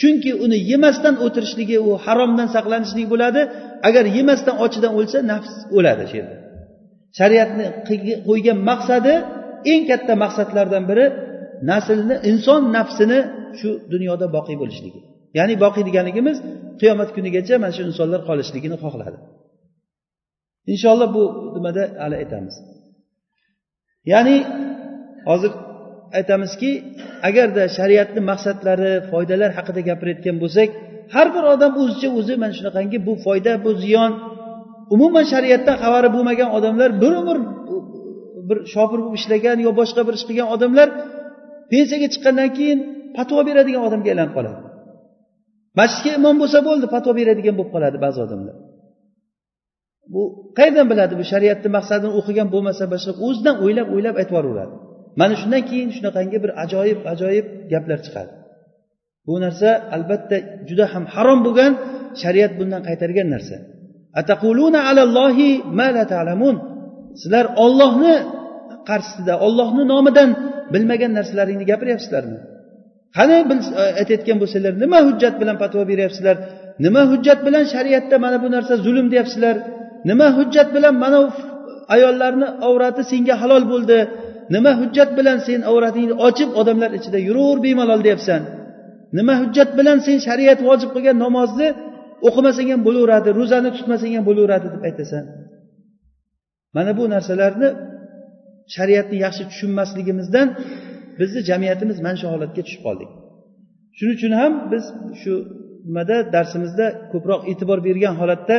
Chunki uni yemasdan o'tirishligi u haromdan saqlanishlik bo'ladi. Agar yemasdan ochidan o'lsa nafs o'ladi shu yerda. Shariatni qo'ygan maqsadi eng katta maqsadlardan biri naslni inson nafsini shu dunyoda boqiy bo'lishligi ya'ni boqiy deganligimiz qiyomat kunigacha mana shu insonlar qolishligini xohladi. Inshaalloh bu nimada hali aytamiz ya'ni hozir aytamizki agarda shariatni maqsadlari foydalar haqida gapirayotgan bo'lsak har bir odam o'zicha o'zi mana shunaqangi bu foyda bu ziyon umuman shariatdan xabari bo'lmagan odamlar bir umr bir shopir bo'lib ishlagan yo boshqa bir ish qilgan odamlar pensiyaga chiqqandan keyin fatvo beradigan odamga aylanib qoladi. Masjidga imom bo'lsa bo'ldi fatvo beradigan bo'lib qoladi ba'zi odamlar. Bu qayerdan biladi bu shariatni maqsadini o'qigan bo'lmasa boshqa o'zidan o'ylab o'ylab aytib yuboraveradi. Mana shundan keyin shunaqangi bir ajoyib ajoyib gaplar chiqadi. Bu narsa albatta juda ham harom bo'lgan shariat bundan qaytargan narsa. Sizlar ollohni qarshisida ollohni nomidan bilmagan narsalaringni gapiryapsizlarmi? Qani e, aytayotgan bo'lsanglar nima hujjat bilan fatvo beryapsizlar? Nima hujjat bilan shariatda mana bu narsa zulm deyapsizlar? Nima hujjat bilan mana ayollarni avrati senga halol bo'ldi? Nima hujjat bilan sen avratingni ochib odamlar ichida yuraver bemalol deyapsan? Nima hujjat bilan sen shariat vojib qilgan namozni o'qimasang ham bo'laveradi ro'zani tutmasang ham bo'laveradi deb aytasan? Mana bu narsalarni shariatni yaxshi tushunmasligimizdan bizni jamiyatimiz mana shu holatga tushib qoldik. Shuning uchun ham biz shu nimada darsimizda ko'proq e'tibor bergan holatda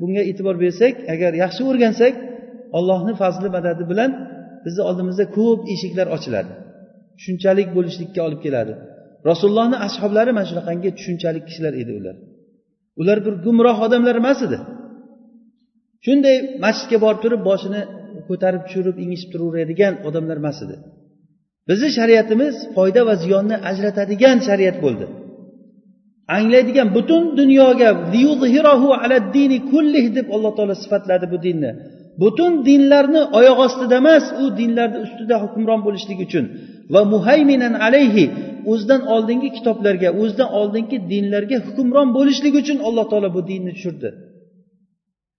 bunga e'tibor bersak agar yaxshi o'rgansak allohni fazli madadi bilan bizni oldimizda ko'p eshiklar ochiladi. Tushunchalik bo'lishlikka olib keladi. Rasulullohni ashoblari mana shunaqangi tushunchalik kishilar edi ular. Ular bir gumroh odamlar emas edi. Shunday masjidga borib turib boshini ko'tarib tushirib ingishib turaveradigan odamlar emas edi. Bizni shariatimiz foyda va ziyonni ajratadigan shariat bo'ldi. Anglaydigan butun dunyoga deb alloh taolo sifatladi bu dinni. Butun dinlarni oyoq ostida emas u dinlarni ustida hukmron bo'lishlik uchun. Va muhayminan alayhi o'zidan oldingi kitoblarga o'zidan oldingi dinlarga hukmron bo'lishlik uchun alloh taolo bu dinni tushirdi.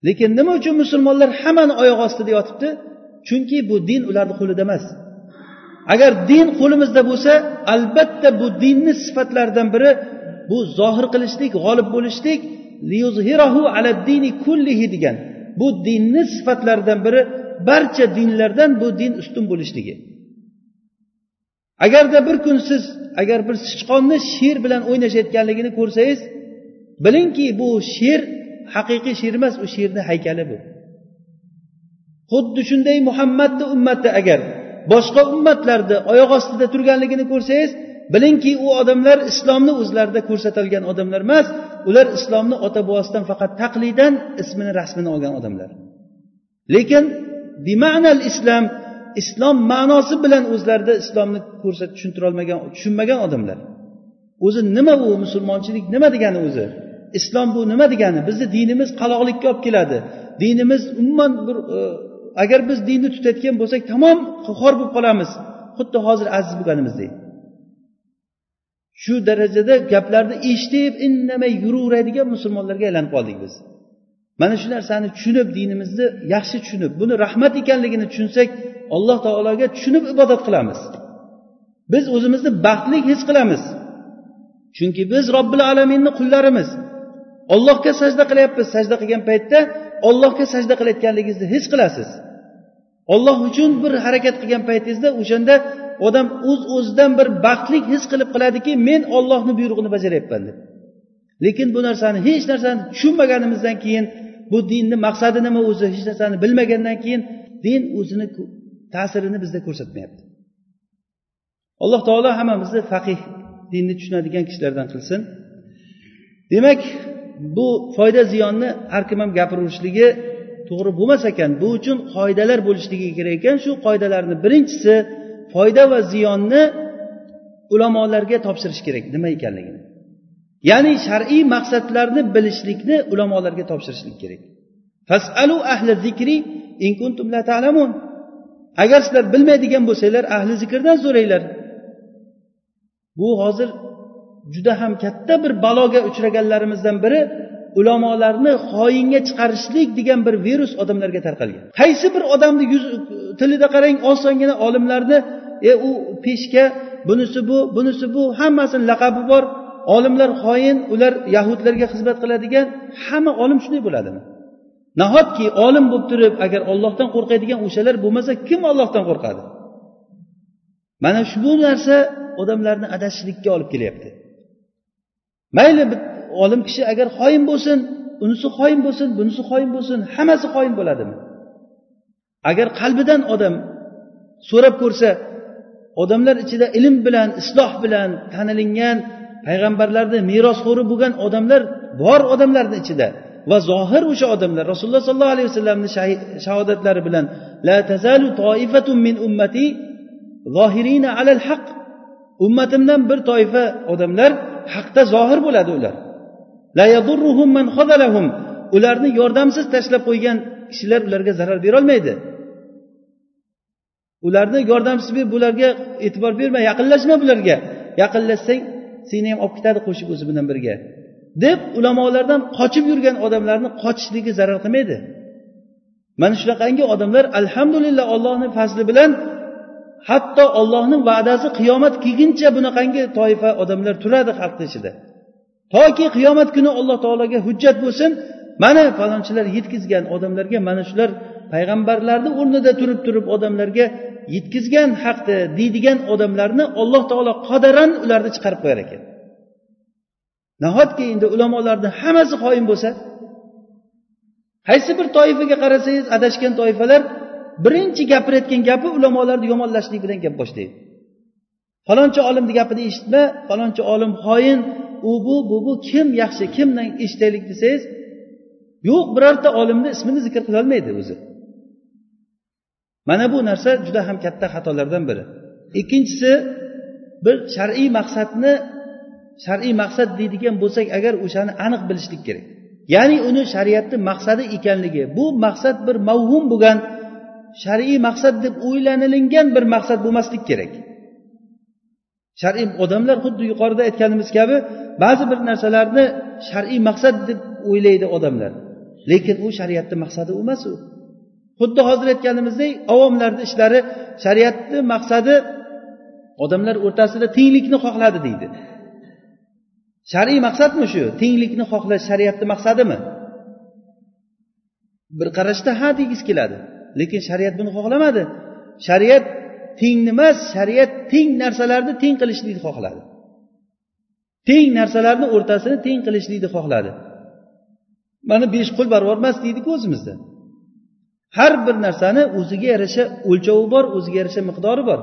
Lekin nima uchun musulmonlar hammani oyoq ostida yotibdi? Chunki bu din ularni qo'lida emas. Agar din qo'limizda bo'lsa albatta bu dinni sifatlaridan biri bu zohir qilishlik g'olib bo'lishlik degan bu dinni sifatlaridan biri barcha dinlardan bu din ustun bo'lishligi. Agarda bir kun siz agar bir sichqonni sher bilan o'ynashayotganligini ko'rsangiz bilingki bu sher haqiqiy sher emas u sherni haykali bu. Xuddi shunday muhammadni ummati agar boshqa ummatlarni oyoq ostida turganligini ko'rsangiz bilingki u odamlar islomni o'zlarida ko'rsatilgan odamlar emas ular islomni ota bobosidan faqat taqlidan ismini rasmini olgan odamlar. Lekin bima'nal islom islom ma'nosi bilan o'zlarida islomni ko'rsatib tushuntirolmagan tushunmagan odamlar. O'zi nima u musulmonchilik nima degani o'zi? Islom bu nima degani? Bizni dinimiz qaloqlikka olib keladi. Dinimiz umuman bir e, agar biz dinni tutayotgan bo'lsak tamom xor bo'lib qolamiz. Xuddi hozir aziz bo'lganimizdek. Shu darajada gaplarni eshitib indamay yuraveradigan musulmonlarga aylanib qoldik biz. Mana shu narsani tushunib dinimizni yaxshi tushunib buni rahmat ekanligini tushunsak alloh taologa tushunib ibodat qilamiz. Biz o'zimizni baxtli his qilamiz. Chunki biz robbil alaminni qullarimiz. Ollohga sajda qilyapmiz. Sajda qilgan paytda ollohga sajda qilayotganligingizni his qilasiz. Olloh uchun bir harakat qilgan paytingizda o'shanda odam o'z uz o'zidan bir baxtlik his qilib qiladiki men ollohni buyrug'ini bajaryapman deb. Lekin bu narsani hech narsani tushunmaganimizdan keyin bu dinni maqsadi nima o'zi hech narsani bilmagandan keyin din o'zini ta'sirini bizda ko'rsatmayapti. Alloh taolo hammamizni faqih dinni tushunadigan kishilardan qilsin. Demak bu foyda ziyonni har kim ham gapiraverishligi to'g'ri bo'lmas ekan. Bu uchun qoidalar bo'lishligi kerak ekan. Shu qoidalarni birinchisi foyda va ziyonni ulamolarga topshirish kerak. Nima ekanligini. Ya'ni shar'iy maqsadlarni bilishlikni ulamolarga topshirishlik kerak. Fasalu ahli zikri in kuntum la ta'lamun. Agar sizlar bilmaydigan bo'lsanglar ahli zikrdan so'ranglar. Bu hozir juda ham katta bir baloga uchraganlarimizdan biri ulamolarni xoinga chiqarishlik degan bir virus odamlarga tarqalgan. Qaysi bir odamni yuz tilida qarang osongina olimlarni e u peshka bunisi bu bunisi bu hammasini laqabi bor. Olimlar xoin ular yahudlarga xizmat qiladigan hamma olim shunday bo'ladimi? Nahotki olim bo'lib turib agar ollohdan qo'rqadigan o'shalar bo'lmasa kim ollohdan qo'rqadi? Mana shu bu narsa odamlarni adashishlikka olib kelyapti. Mayli olim kishi agar xoin bo'lsin unisi xoin bo'lsin bunisi xoin bo'lsin hammasi xoin bo'ladimi? Agar qalbidan odam so'rab ko'rsa odamlar ichida ilm bilan isloh bilan tanilingan payg'ambarlarni merosxo'ri bo'lgan odamlar bor odamlarni ichida. Va zohir o'sha odamlar rasululloh sollallohu alayhi vasallamni shahodatlari bilan la tazalu toifatun min ummati zohirina alal haq. Ummatimdan bir toifa odamlar haqda zohir bo'ladi ular. La yadurruhum man xodalahum ularni yordamsiz tashlab qo'ygan kishilar ularga zarar berolmaydi ularni yordamsiz bularga e'tibor berma yaqinlashma bularga. Yaqinlashsang seni ham olib ketadi qo'shib o'zi bilan birga. Deb ulamolardan qochib yurgan odamlarni qochishligi zarar qilmaydi. Mana shunaqangi odamlar alhamdulillah ollohni fazli bilan hatto ollohni va'dasi qiyomat kelguncha bunaqangi toifa odamlar turadi xalqni ichida. Toki qiyomat kuni alloh taologa hujjat bo'lsin mana falonchilar yetkazgan odamlarga mana shular payg'ambarlarni o'rnida turib turib odamlarga yetkazgan haqni deydigan odamlarni alloh taolo qodaran ularni chiqarib qo'yar ekan. Nahotki endi ulamolarni hammasi xoin bo'lsa? Qaysi bir toifaga qarasangiz adashgan toifalar birinchi gapirayotgan gapi ulamolarni yomonlashlik bilan gap boshlaydi. Falonchi olimni gapini eshitma falonchi olim xoin u bu bu bu kim yaxshi kimdan eshitaylik desangiz yo'q birorta olimni ismini zikr qilolmaydi o'zi. Mana bu narsa juda ham katta xatolardan biri. Ikkinchisi bir shar'iy maqsadni shar'iy maqsad deydigan bo'lsak agar o'shani aniq bilishlik kerak. Ya'ni uni shariatni maqsadi ekanligi bu maqsad bir mavhum bo'lgan shar'iy maqsad deb o'ylanilingan bir maqsad bo'lmaslik kerak. Shar'iy odamlar xuddi yuqorida aytganimiz kabi ba'zi bir narsalarni shar'iy maqsad deb o'ylaydi odamlar. Lekin u shariatni maqsadi emas u. xuddi hozir aytganimizdek avomlarni ishlari shariatni maqsadi odamlar o'rtasida tenglikni xohladi deydi. Shar'iy maqsadmi shu? Tenglikni xohlash shariatni maqsadimi? Bir qarashda ha degis keladi lekin shariat buni xohlamadi. Shariat tengni emas shariat teng narsalarni teng qilishlikni xohladi. Teng narsalarni o'rtasini teng qilishlikni xohladi. Mana besh qo'l barobar emas deydiku o'zimizda. Har bir narsani o'ziga yarasha o'lchovi bor o'ziga yarasha miqdori bor.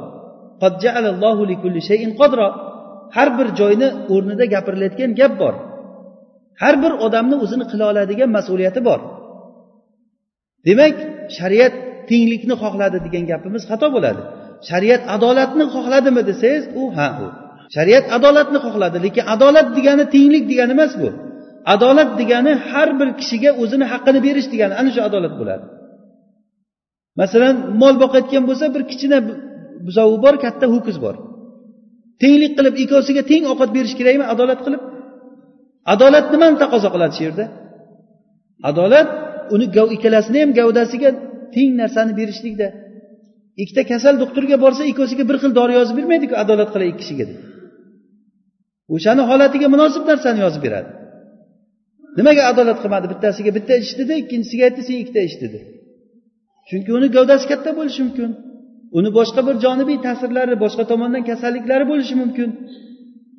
Har bir joyni o'rnida gapirilayotgan gap bor. Har bir odamni o'zini qila oladigan mas'uliyati bor. Demak shariat tenglikni xohladi degan gapimiz xato bo'ladi. Shariat adolatni xohladimi desangiz u ha u. Shariat adolatni xohladi lekin adolat degani tenglik degani emas bu. Adolat degani har bir kishiga o'zini haqqini berish degani ana shu adolat bo'ladi. Masalan mol boqayotgan bo'lsa bir kichkina buzovi bor katta ho'kiz bor. Tenglik qilib ikkovsiga teng ovqat berish kerakmi? Adolat qilib. Adolat nimani taqozo qiladi shu yerda? Adolat uni ikkalasini ham gavdasiga teng narsani berishlikda. Ikkita kasal doktorga borsa ikkovsiga bir xil dori yozib bermaydiku adolat qilay ikki kishiga deb. O'shani holatiga munosib narsani yozib beradi. Nimaga adolat qilmadi? Bittasiga bitta ish dedi ikkinchisiga aytdi sen ikkita ish dedi chunki uni gavdasi katta bo'lishi mumkin. Uni boshqa bir jonibiy ta'sirlari boshqa tomondan kasalliklari bo'lishi mumkin.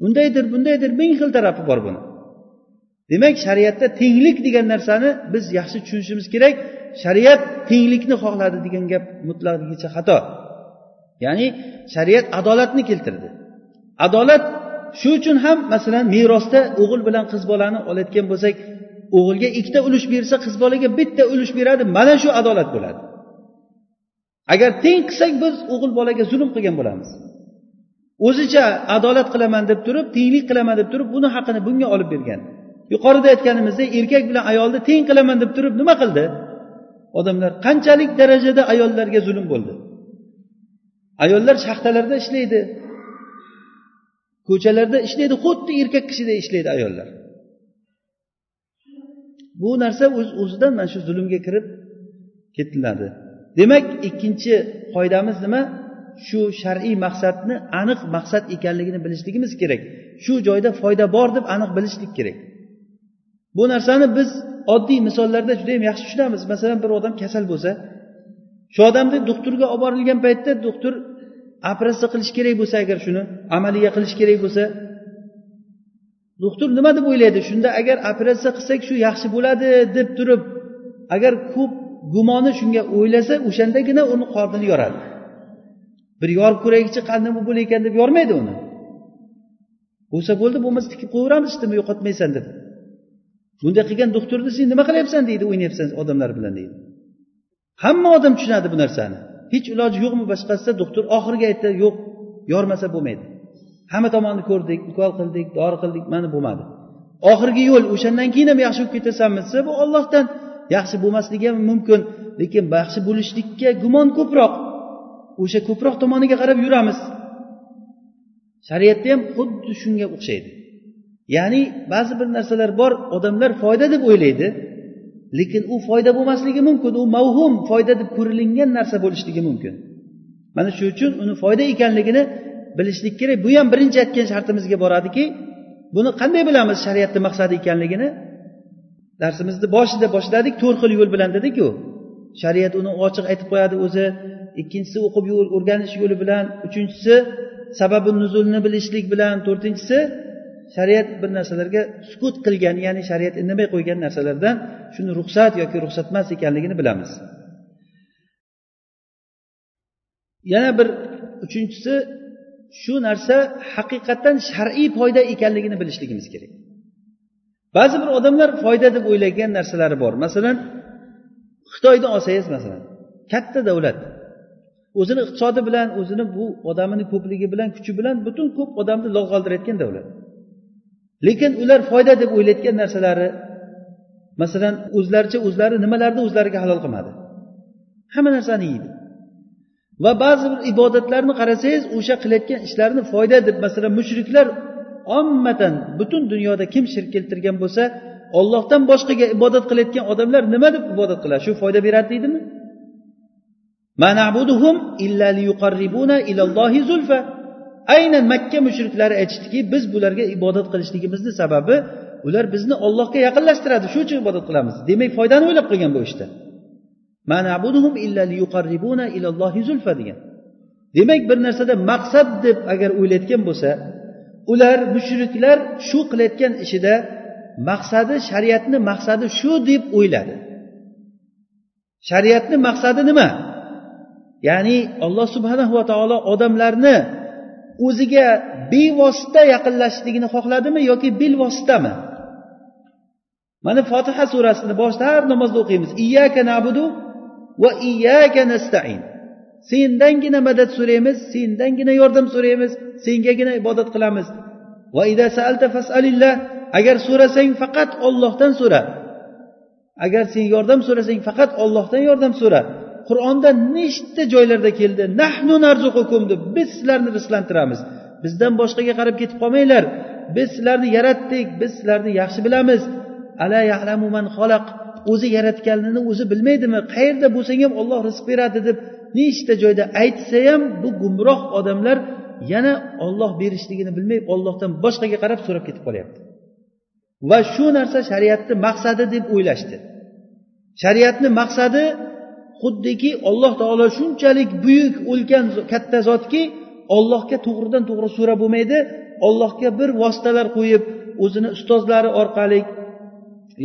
Undaydir bundaydir ming xil tarafi bor buni. Demak shariatda tenglik degan narsani biz yaxshi tushunishimiz kerak. Shariat tenglikni xohladi degan gap mutlaqligicha xato. Ya'ni shariat adolatni keltirdi. Adolat shu uchun ham masalan merosda o'g'il bilan qiz bolani olayotgan bo'lsak o'g'ilga ikkita ulush bersa qiz bolaga bitta ulush beradi mana shu adolat bo'ladi. Agar teng qilsak biz o'g'il bolaga zulm qilgan bo'lamiz. O'zicha adolat qilaman deb turib tenglik qilaman deb turib buni haqini bunga olib bergan. Yuqorida aytganimizdek erkak bilan ayolni teng qilaman deb turib nima qildi? Odamlar qanchalik darajada ayollarga zulm bo'ldi? Ayollar shaxtalarda ishlaydi. Ko'chalarda ishlaydi xuddi erkak kishiday ishlaydi ayollar. Bu narsa o'z o'zidan mana shu zulmga kirib ketiladi. Demak ikkinchi foydamiz nima? Shu shar'iy maqsadni aniq maqsad ekanligini bilishligimiz kerak. Shu joyda foyda bor deb aniq bilishlik kerak. Bu narsani biz oddiy misollarda juda yam yaxshi tushunamiz. Masalan bir odam kasal bo'lsa shu odamni doktorga olib borilgan paytda doktor operatsiya qilish kerak bo'lsa agar shuni amaliya qilish kerak bo'lsa doktor nima deb o'ylaydi? Shunda agar operatsiya qilsak shu yaxshi bo'ladi deb turib agar ko'p gumoni shunga o'ylasa o'shandagina uni qornini yoradi. Bir yorib ko'raylikchi qanday bo'lar ekan deb yormaydi uni. Bo'lsa bo'ldi bo'lmasa tikib qo'yaveramiz ishtimi yo'qotmaysan deb. Bunday qilgan doktorni sen nima qilyapsan deydi o'ynayapsan odamlar bilan deydi. Hamma odam tushunadi bu narsani. Hech iloji yo'qmi boshqasida? Doktor oxiriga aytdi yo'q yormasa bo'lmaydi. Hamma tomonni ko'rdik ukol qildik dori qildik mana bo'lmadi. Oxirgi yo'l o'shandan keyin ham yaxshi bo'lib ketasanmi? Desa bu ollohdan yaxshi bo'lmasligi ham mumkin lekin yaxshi bo'lishlikka gumon ko'proq. O'sha ko'proq tomoniga qarab yuramiz. Shariatda ham xuddi shunga o'xshaydi. Ya'ni ba'zi bir narsalar bor odamlar foyda deb o'ylaydi lekin u foyda bo'lmasligi mumkin u mavhum foyda deb ko'rilingan narsa bo'lishligi mumkin. Mana shu uchun uni foyda ekanligini bilishlik kerak. Bu ham birinchi aytgan shartimizga boradiki buni qanday bilamiz shariatni maqsadi ekanligini? Darsimizni boshida boshladik to'rt xil yo'l bilan dedikku shariat uni ochiq aytib qo'yadi o'zi ikkinchisi o'qib o'rganish yo'li bilan uchinchisi sababi nuzulni bilishlik bilan to'rtinchisi shariat bir narsalarga sukut qilgan ya'ni shariat indamay qo'ygan narsalardan shuni ruxsat yoki ruxsat emas ekanligini bilamiz. Yana bir uchinchisi shu narsa haqiqatdan shar'iy foyda ekanligini bilishligimiz kerak. Ba'zi bir odamlar foyda deb o'ylagan narsalari bor. Masalan xitoyni olsangiz masalan katta davlat o'zini iqtisodi bilan o'zini bu odamini ko'pligi bilan kuchi bilan butun ko'p odamni log' qoldirayotgan davlat. Lekin ular foyda deb o'ylayotgan narsalari masalan o'zlaricha o'zlari nimalarni o'zlariga halol qilmadi? Hamma narsani yeydi. Va ba'zi bir ibodatlarni qarasangiz o'sha qilayotgan ishlarini foyda deb masalan mushriklar ommatan butun dunyoda kim shirk keltirgan bo'lsa ollohdan boshqaga ibodat qilayotgan odamlar nima deb ibodat qiladi? Shu foyda beradi deydimi? Aynan makka mushriklari aytishdiki biz bularga ibodat qilishligimizni sababi ular bizni ollohga yaqinlashtiradi. Shuning uchun ibodat qilamiz. Demak foydani o'ylab qilgan bu ishda. Degan. Demak bir narsada maqsad deb agar o'ylayotgan bo'lsa ular mushriklar shu qilayotgan ishida maqsadi shariatni maqsadi shu deb o'yladi. Shariatni maqsadi nima? Ya'ni alloh subhanahu va taolo odamlarni o'ziga bevosita yaqinlashishligini xohladimi yoki bilvositami? Mana fotiha surasini boshida har namozda o'qiymiz. Iyyaka nabudu va iyyaka nastain. Sendangina madad so'raymiz sendangina yordam so'raymiz sengagina ibodat qilamiz. Va ida saalta fasalillah agar so'rasang faqat ollohdan so'ra agar sen yordam so'rasang faqat ollohdan yordam so'ra qur'onda nechta joylarda keldi? Nahnu narzuqukum deb biz sizlarni rizqlantiramiz. Bizdan boshqaga qarab ketib qolmanglar. Biz sizlarni yaratdik biz sizlarni yaxshi bilamiz. Ala yalamu man xalaq. O'zi yaratganini o'zi bilmaydimi? Qayerda bo'lsang ham olloh rizq beradi deb nechta joyda aytsa ham bu gumroh odamlar yana olloh berishligini bilmay ollohdan boshqaga qarab so'rab ketib qolyapti. Va shu narsa shariatni maqsadi deb o'ylashdi. Shariatni maqsadi xuddiki olloh taolo shunchalik buyuk ulkan katta zotki ollohga to'g'ridan to'g'ri so'rab bo'lmaydi ollohga bir vositalar qo'yib o'zini ustozlari orqali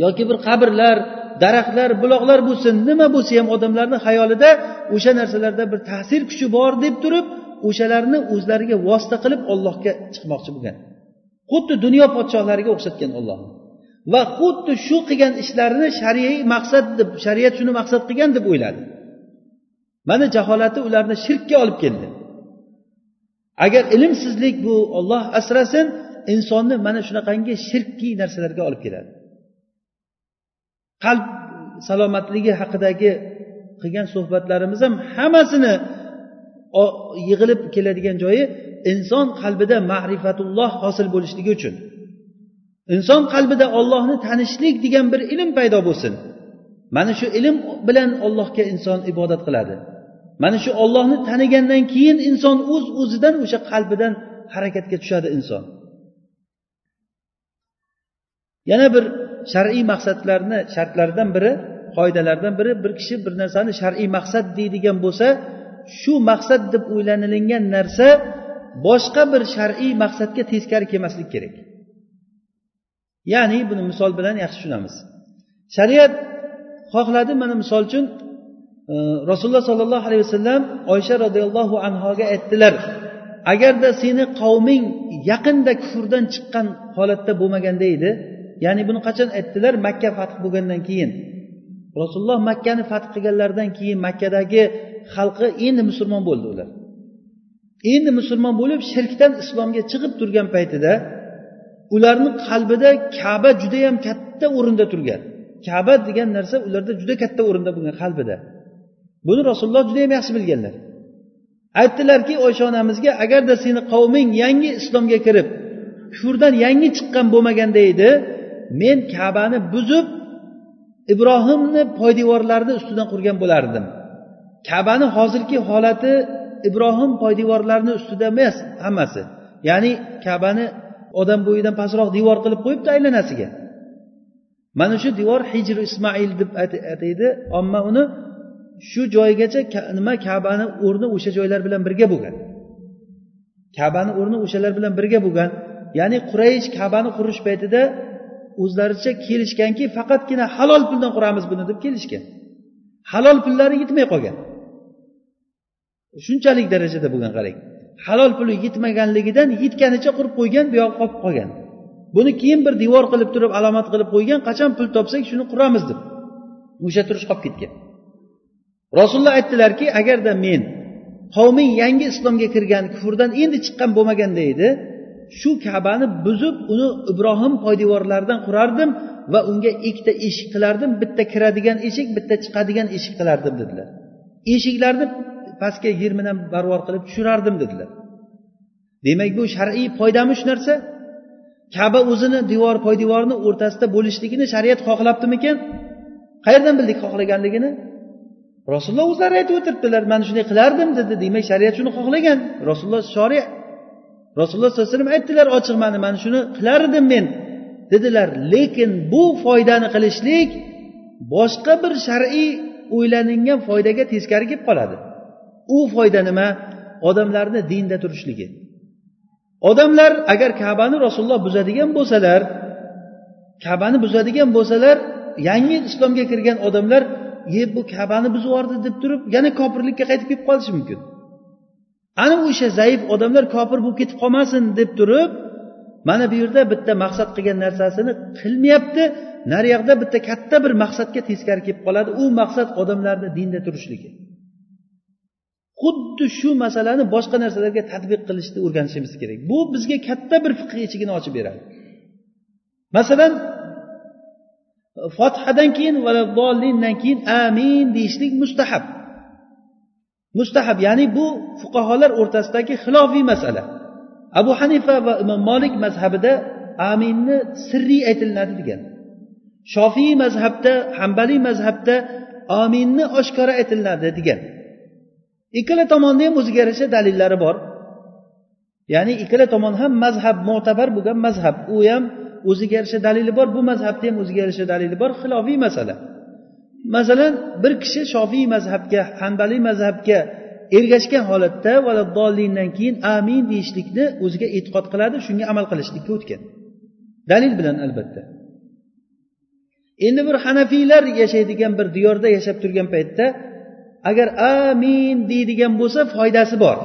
yoki bir qabrlar daraxtlar buloqlar bo'lsin nima bo'lsa ham odamlarni xayolida o'sha narsalarda bir ta'sir kuchi bor deb turib o'shalarni o'zlariga vosita qilib ollohga chiqmoqchi bo'lgan. Xuddi dunyo podshohlariga o'xshatgan ollohni va xuddi shu qilgan ishlarini shariy maqsad deb shariat shuni maqsad qilgan deb o'yladi. Mana jaholati ularni shirkka olib keldi. Agar ilmsizlik bu olloh asrasin insonni mana shunaqangi shirkiy narsalarga olib keladi. Qalb salomatligi haqidagi qilgan suhbatlarimiz ham hammasini yig'ilib keladigan joyi inson qalbida ma'rifatulloh hosil bo'lishligi uchun. Inson qalbida ollohni tanishlik degan bir ilm paydo bo'lsin. Mana shu ilm bilan ollohga inson ibodat qiladi. Mana shu ollohni tanigandan keyin inson o'z uz o'zidan o'sha qalbidan harakatga tushadi inson. Yana bir shar'iy maqsadlarni shartlaridan biri qoidalardan biri bir kishi bir narsani shar'iy maqsad deydigan bo'lsa shu maqsad deb o'ylanilingan narsa boshqa bir shar'iy maqsadga teskari kelmaslik kerak. Ya'ni buni misol bilan yaxshi tushunamiz. Shariat xohladi mana misol uchun e, rasululloh sollallohu alayhi vasallam oysha roziyallohu anhoga aytdilar agarda seni qavming yaqinda kufrdan chiqqan holatda bo'lmaganda edi ya'ni buni qachon aytdilar makka fath bo'lgandan keyin. Rasululloh makkani fath qilganlaridan keyin makkadagi xalqi endi musulmon bo'ldi ular. Endi musulmon bo'lib shirkdan islomga chiqib turgan paytida ularni qalbida kaba judayam katta o'rinda turgan. Kaba degan narsa ularda juda katta o'rinda bo'lgan qalbida. Buni rasululloh judayam yaxshi bilganlar. Aytdilarki oysha onamizga agarda seni qavming yangi islomga kirib kufrdan yangi chiqqan bo'lmaganda edi men kabani buzib ibrohimni poydevorlarini ustidan qurgan bo'lardim. Kabani hozirgi holati ibrohim poydevorlarini ustida emas hammasi. Ya'ni kabani odam bo'yidan pastroq devor qilib qo'yibdi aylanasiga. Mana shu devor hijri ismoil deb ataydi omma uni shu joygacha nima kabani o'rni o'sha joylar bilan birga bo'lgan. Kabani o'rni o'shalar bilan birga bo'lgan. Ya'ni quraysh kabani qurish paytida o'zlaricha kelishganki faqatgina halol puldan quramiz buni deb kelishgan. Halol pullari yetmay qolgan. Shunchalik darajada bo'lgan qarang. Halol puli yetmaganligidan yetganicha qurib qo'ygan buyog'i qolib qolgan. Buni keyin bir devor qilib turib alomat qilib qo'ygan qachon pul topsak shuni quramiz deb o'sha turish qolib ketgan. Rasululloh aytdilarki agarda men qavming yangi islomga kirgan kufrdan endi chiqqan bo'lmaganda edi shu kabani buzib uni ibrohim poydevorlaridan qurardim va unga ikkita eshik qilardim. Bitta kiradigan eshik bitta chiqadigan eshik qilardim dedilar. Eshiklarni pastga yer barvor qilib tushirardim dedilar. Demak bu shar'iy foydami shu narsa. Kaba o'zini devor poydevorni o'rtasida bo'lishligini shariat xohlabdimikan? Qayerdan bildik xohlaganligini? Rasululloh o'zlari aytib o'tiribdilar man shunday qilardim dedi. Demak shariat shuni xohlagan. Rasululloh shori rasululloh sallallohu alayhi vasallam aytdilar ochiq mana mana shuni qilardim men. Dedilar lekin bu foydani qilishlik boshqa bir shar'iy o'ylanilgan foydaga teskari kelib qoladi. U foyda nima? Odamlarni dinda turishligi. Odamlar agar kabani rasululloh buzadigan bo'lsalar kabani buzadigan bo'lsalar yangi islomga kirgan odamlar ye bu kabani buzib yubordi deb turib yana kofirlikka qaytib kelib qolishi mumkin. Ana o'sha zaif odamlar kofir bo'lib ketib qolmasin deb turib mana bu yerda bitta maqsad qilgan narsasini qilmayapti. Naryoqda bitta katta bir maqsadga teskari kelib qoladi. U maqsad odamlarni dinda turishligi. Xuddi shu masalani boshqa narsalarga tadbiq qilishni o'rganishimiz kerak. Bu bizga katta bir fiqh eshigini ochib beradi. Masalan fotihadan keyin valadollindan keyin amin deyishlik mustahab. Mustahab ya'ni bu fuqarolar o'rtasidagi xilofiy masala. Abu hanifa va imom molik mazhabida aminni sirriy aytilinadi degan. Shofiy mazhabda hambaliy mazhabda aminni oshkora aytilinadi degan. Ikkala tomonni ham o'ziga yarasha dalillari bor. Ya'ni ikkala tomon ham mazhab mo'tabar bo'lgan mazhab. U ham o'ziga yarasha dalili bor bu mazhabni ham o'ziga yarasha dalili bor xilofiy masala. Masalan bir kishi shofiy mazhabga hambaliy mazhabga ergashgan holatda valaddolindan keyin amin deyishlikni o'ziga e'tiqod qiladi shunga amal qilishlikka o'tgan. Dalil bilan albatta. Endi bir hanafiylar yashaydigan bir diyorda yashab turgan paytda agar amin deydigan bo'lsa foydasi bor.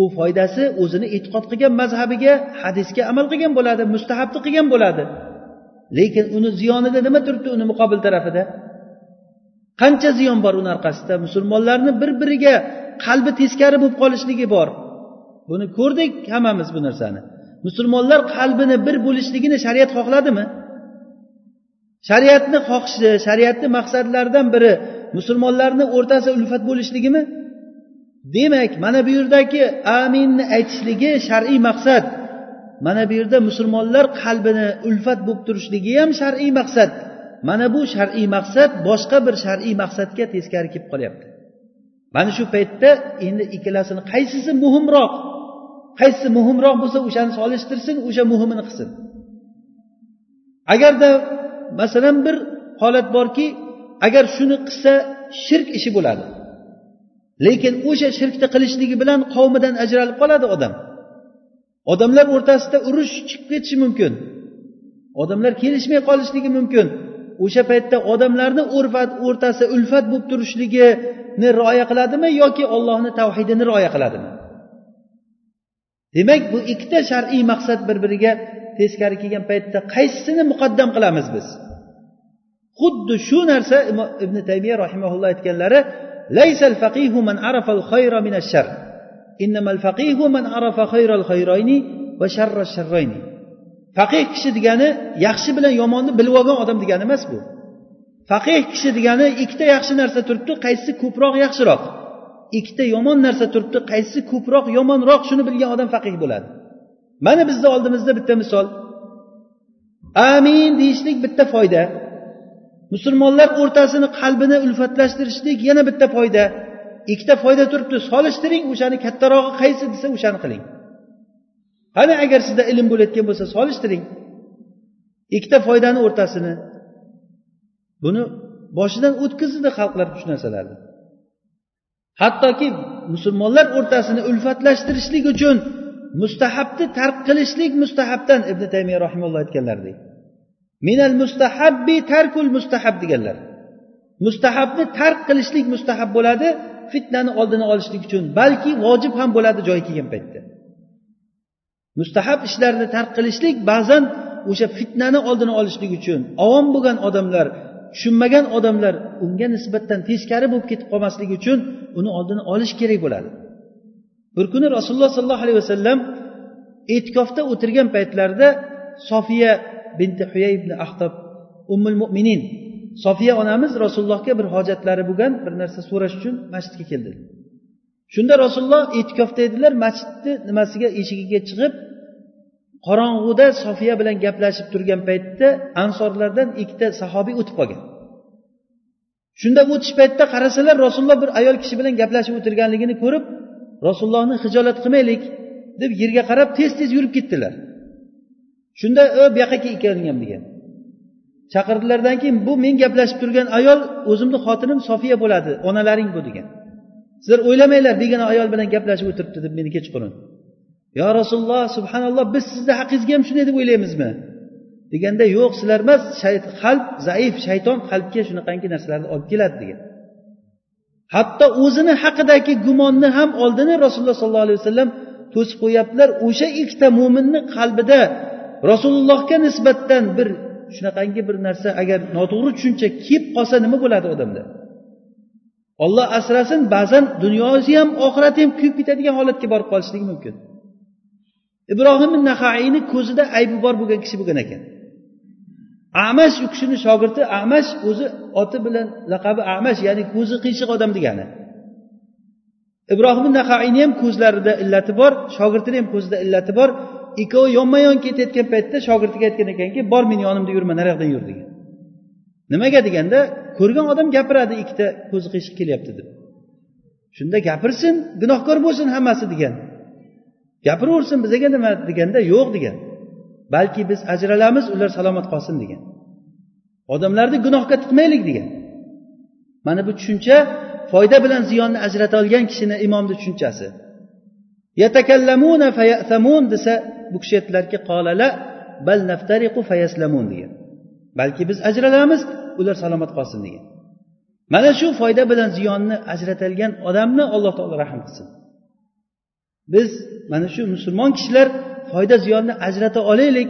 U foydasi o'zini e'tiqod qilgan mazhabiga hadisga amal qilgan bo'ladi mustahabni qilgan bo'ladi. Lekin uni ziyonida nima turibdi uni muqobil tarafida? Qancha ziyon bor uni orqasida? Musulmonlarni bir biriga qalbi teskari bo'lib qolishligi bor. Buni ko'rdik hammamiz bu narsani. Musulmonlar qalbini bir bo'lishligini shariat xohladimi? Shariatni xohishi shariatni maqsadlaridan biri musulmonlarni o'rtasida ulfat bo'lishligimi? Demak mana bu yerdagi aminni aytishligi shar'iy maqsad. Mana bu yerda musulmonlar qalbini ulfat bo'lib turishligi ham shar'iy maqsad. Mana bu shar'iy maqsad boshqa bir shar'iy maqsadga teskari kelib qolyapti. Mana shu paytda endi ikkalasini qaysisi muhimroq qaysisi muhimroq bo'lsa o'shani solishtirsin o'sha muhimini qilsin. Agarda masalan bir holat borki agar shuni qilsa shirk ishi bo'ladi. Lekin o'sha shirkni qilishligi bilan qavmidan ajralib qoladi odam. Odamlar o'rtasida urush chiqib ketishi mumkin. Odamlar kelishmay qolishligi mumkin. O'sha paytda odamlarni urfat o'rtasi ulfat bo'lib turishligini rioya qiladimi yoki ollohni tavhidini rioya qiladimi? Demak bu ikkita shar'iy maqsad bir biriga teskari kelgan paytda qaysisini muqaddam qilamiz biz? Xuddi shu narsa ibn taymiya rahimaulloh aytganlari laysal faqihu man arafal khayra min shar innamal faqihu man arafa khayral khayrayni va sharra sharrayni. Faqih kishi degani yaxshi bilan yomonni bilib olgan odam degani emas bu. Faqih kishi degani ikkita yaxshi narsa turibdi qaysisi ko'proq yaxshiroq? Ikkita yomon narsa turibdi qaysisi ko'proq yomonroq shuni bilgan odam faqih bo'ladi. Mana bizni oldimizda bitta misol. Amin deyishlik bitta foyda. Musulmonlar o'rtasini qalbini ulfatlashtirishlik yana bitta foyda. Ikkita foyda turibdi solishtiring o'shani kattarog'i qaysi desa o'shani qiling. Qani agar sizda ilm bo'layotgan bo'lsa solishtiring. Ikkita foydani o'rtasini. Buni boshidan o'tkazdi xalqlar shu narsalarni. Hattoki musulmonlar o'rtasini ulfatlashtirishlik uchun mustahabni tark qilishlik mustahabdan ibn taymiya rahimalloh aytganlaridek. Minal mustahabbi tarkul mustahab deganlar. Mustahabni tark qilishlik mustahab bo'ladi fitnani oldini olishlik uchun balki vojib ham bo'ladi joyi kelgan paytda. Mustahab ishlarni tark qilishlik ba'zan o'sha fitnani oldini olishlik uchun ovom bo'lgan odamlar tushunmagan odamlar unga nisbatan teskari bo'lib ketib qolmasligi uchun uni oldini olish kerak bo'ladi. Bir kuni rasululloh sollallohu alayhi vasallam e'tikofda o'tirgan paytlarida sofiya binti huyay ibn ahtob ummul mo'minin sofiya onamiz rasulullohga bir hojatlari bo'lgan bir narsa so'rash uchun masjidga keldi. Shunda rasululloh e'tikofda edilar masjidni nimasiga eshigiga chiqib qorong'uda sofiya bilan gaplashib turgan paytda ansorlardan ikkita sahobiy o'tib qolgan. Shunda o'tish paytida qarasalar rasululloh bir ayol kishi bilan gaplashib o'tirganligini ko'rib rasulullohni hijolat qilmaylik deb yerga qarab tez tez yurib ketdilar. Shunda o bu yoqqa kelgan degan. Chaqirdilardan keyin bu men gaplashib turgan ayol o'zimni xotinim sofiya bo'ladi onalaring bu degan. Sizlar o'ylamanglar begona ayol bilan gaplashib o'tiribdi deb meni kechqurun. Yo rasululloh subhanalloh biz sizni haqingizga ham shunday deb o'ylaymizmi? deganda yo'q sizlar emas qalb zaif shayton qalbga shunaqangi narsalarni olib keladi degan. Hatto o'zini haqidagi gumonni ham oldini rasululloh sollallohu alayhi vasallam to'sib qo'yyaptilar o'sha ikkita mo'minni qalbida rasulullohga nisbatan bir shunaqangi bir narsa agar noto'g'ri tushuncha kelib qolsa nima bo'ladi odamda? Olloh asrasin ba'zan dunyosi ham oxirati ham kuyib ketadigan holatga borib qolishligi mumkin. Ibrohim nahaiyni ko'zida aybi bor bo'lgan kishi bo'lgan ekan. Amash u kishini shogirdi amash o'zi oti bilan laqabi amash ya'ni ko'zi qiyshiq odam degani. Ibrohim nahaiyni ham ko'zlarida illati bor shogirdini ham ko'zida illati bor. Ikkovi yonma yon ketayotgan paytda shogirdiga aytgan ekanki bor meni yonimda yurma nariyoqdan yur degan. Nimaga deganda ko'rgan odam gapiradi ikkita ko'zi qiyshiq kelyapti deb. Shunda gapirsin gunohkor bo'lsin hammasi degan. Gapiraversin bizaga nima deganda yo'q degan. Balki biz ajralamiz ular salomat qolsin degan. Odamlarni gunohga tiqmaylik degan. Mana bu tushuncha foyda bilan ziyonni ajrata olgan kishini imomni tushunchasi. Yatakallamuna fayasamun desa bu kishi aytdilarki qolala bal naftariqu fayaslamun degan. Balki biz ajralamiz ular salomat qolsin degan. Mana shu foyda bilan ziyonni ajratilgan odamni alloh taolo rahm qilsin. Biz mana shu musulmon kishilar foyda ziyonni ajrata olaylik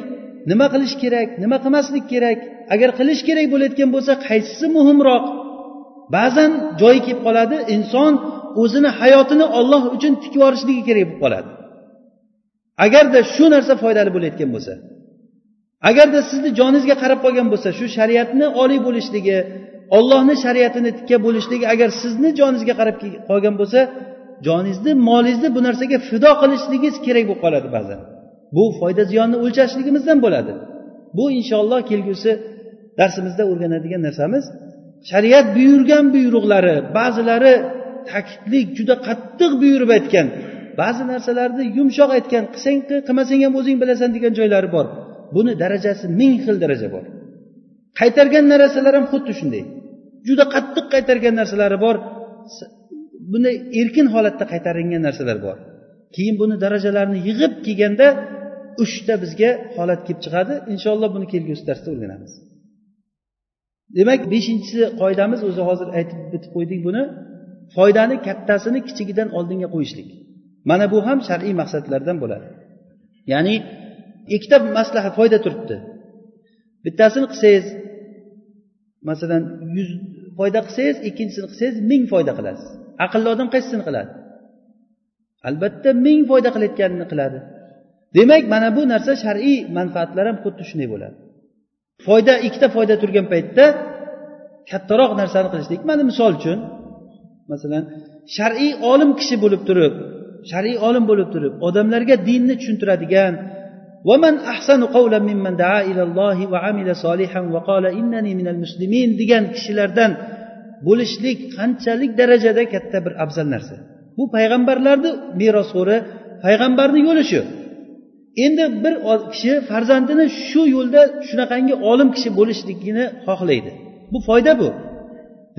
nima qilish kerak nima qilmaslik kerak agar qilish kerak bo'layotgan bo'lsa qaysisi muhimroq? Ba'zan joyi kelib qoladi inson o'zini hayotini olloh uchun tikib yuborishligi kerak bo'lib qoladi. Agarda shu narsa foydali bo'layotgan bo'lsa agarda sizni joningizga qarab qolgan bo'lsa shu shariatni oliy bo'lishligi ollohni shariatini tikka bo'lishligi agar sizni joningizga qarab qolgan bo'lsa joningizni molingizni bu narsaga fido qilishligingiz kerak bo'lib qoladi ba'zan. Bu foyda ziyonni o'lchashligimizdan bo'ladi. Bu inshaalloh kelgusi darsimizda o'rganadigan narsamiz. Shariat buyurgan buyruqlari ba'zilari ta'kidlik juda qattiq buyurib aytgan ba'zi narsalarni yumshoq aytgan qilsang qil qilmasang ham o'zing bilasan degan joylari bor. Buni darajasi ming xil daraja bor. Qaytargan narsalar ham xuddi shunday. Juda qattiq qaytargan narsalari bor. Bunday erkin holatda qaytarilgan narsalar bor. Keyin buni darajalarini yig'ib kelganda uchta bizga holat kelib chiqadi. Inshaalloh buni kelgusi darsda o'rganamiz. Demak beshinchisi qoidamiz o'zi hozir aytib bitib qo'ydik buni. Foydani kattasini kichigidan oldinga qo'yishlik. Mana bu ham shar'iy maqsadlardan bo'ladi. Ya'ni ikkita maslahat foyda turibdi. Bittasini qilsangiz masalan yuz foyda qilsangiz ikkinchisini qilsangiz ming foyda qilasiz. Aqlli odam qaysisini qiladi? Albatta ming foyda qilayotganini qiladi. Demak mana bu narsa shar'iy manfaatlar ham xuddi shunday bo'ladi. Foyda ikkita foyda turgan paytda kattaroq narsani qilishlik mana misol uchun masalan shar'iy olim kishi bo'lib turib shar'iy olim bo'lib turib odamlarga dinni tushuntiradigan ومن أحسن قولا ممن دعا إلى الله وعمل صالحا وقال إنني من المسلمين degan kishilardan bo'lishlik qanchalik darajada katta bir afzal narsa bu payg'ambarlarni merosxo'ri payg'ambarni yo'li shu endi bir kishi farzandini shu yo'lda shunaqangi olim kishi bo'lishligini xohlaydi bu foyda bu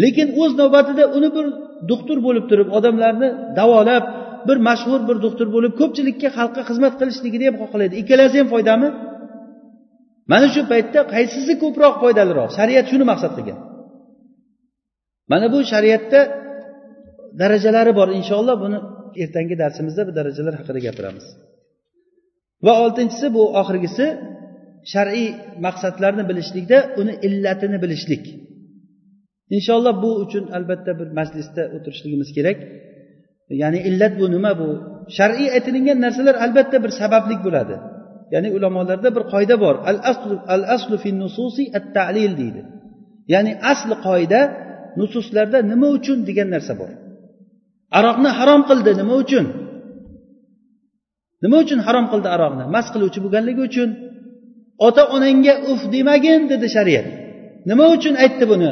lekin o'z navbatida uni bir doktor bo'lib turib odamlarni davolab bir mashhur bir doktor bo'lib ko'pchilikka xalqqa xizmat qilishligini ham xohlaydi ikkalasi ham foydami? Mana shu paytda qaysisi ko'proq foydaliroq? Shariat shuni maqsad qilgan. Mana bu shariatda darajalari bor. Inshaalloh buni ertangi darsimizda bu darajalar haqida gapiramiz. Va oltinchisi bu oxirgisi shar'iy maqsadlarni bilishlikda uni illatini bilishlik. Inshaalloh bu uchun albatta bir majlisda o'tirishligimiz kerak. Ya'ni illat bu nima bu? Shar'iy aytilingan narsalar albatta bir sabablik bo'ladi. Ya'ni ulamolarda bir qoida bor. Al aslu al aslu fi nususi at ta'lil deydi. Ya'ni asli qoida nususlarda nima uchun degan narsa bor. Aroqni harom qildi nima uchun? Nima uchun harom qildi aroqni? Mast qiluvchi bo'lganligi uchun. Ota onangga uf demagin dedi shariat. Nima uchun aytdi buni?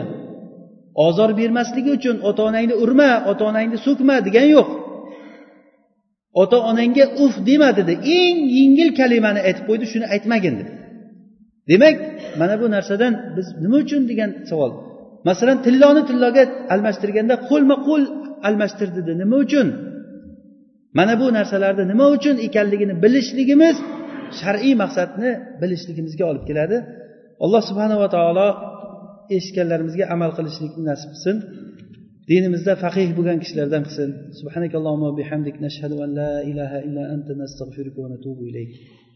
Ozor bermasligi uchun ota onangni urma ota onangni so'kma degan yo'q. Ota onangga uf dema dedi. Eng yengil kalimani aytib qo'ydi shuni aytmagin dedi. Demak mana bu narsadan biz nima uchun degan savol. Masalan tilloni tilloga almashtirganda qo'lma qo'l almashtir dedi. Nima uchun? Mana bu narsalarni nima uchun ekanligini bilishligimiz shar'iy maqsadni bilishligimizga olib keladi. Alloh subhanava taolo eshitganlarimizga amal qilishlikni nasib qilsin dinimizda faqih bo'lgan kishilardan qilsin. Subhanakallohumma bihamdik. Nashhadu an la ilaha illa anta nastag'firuka va natubu ilayk.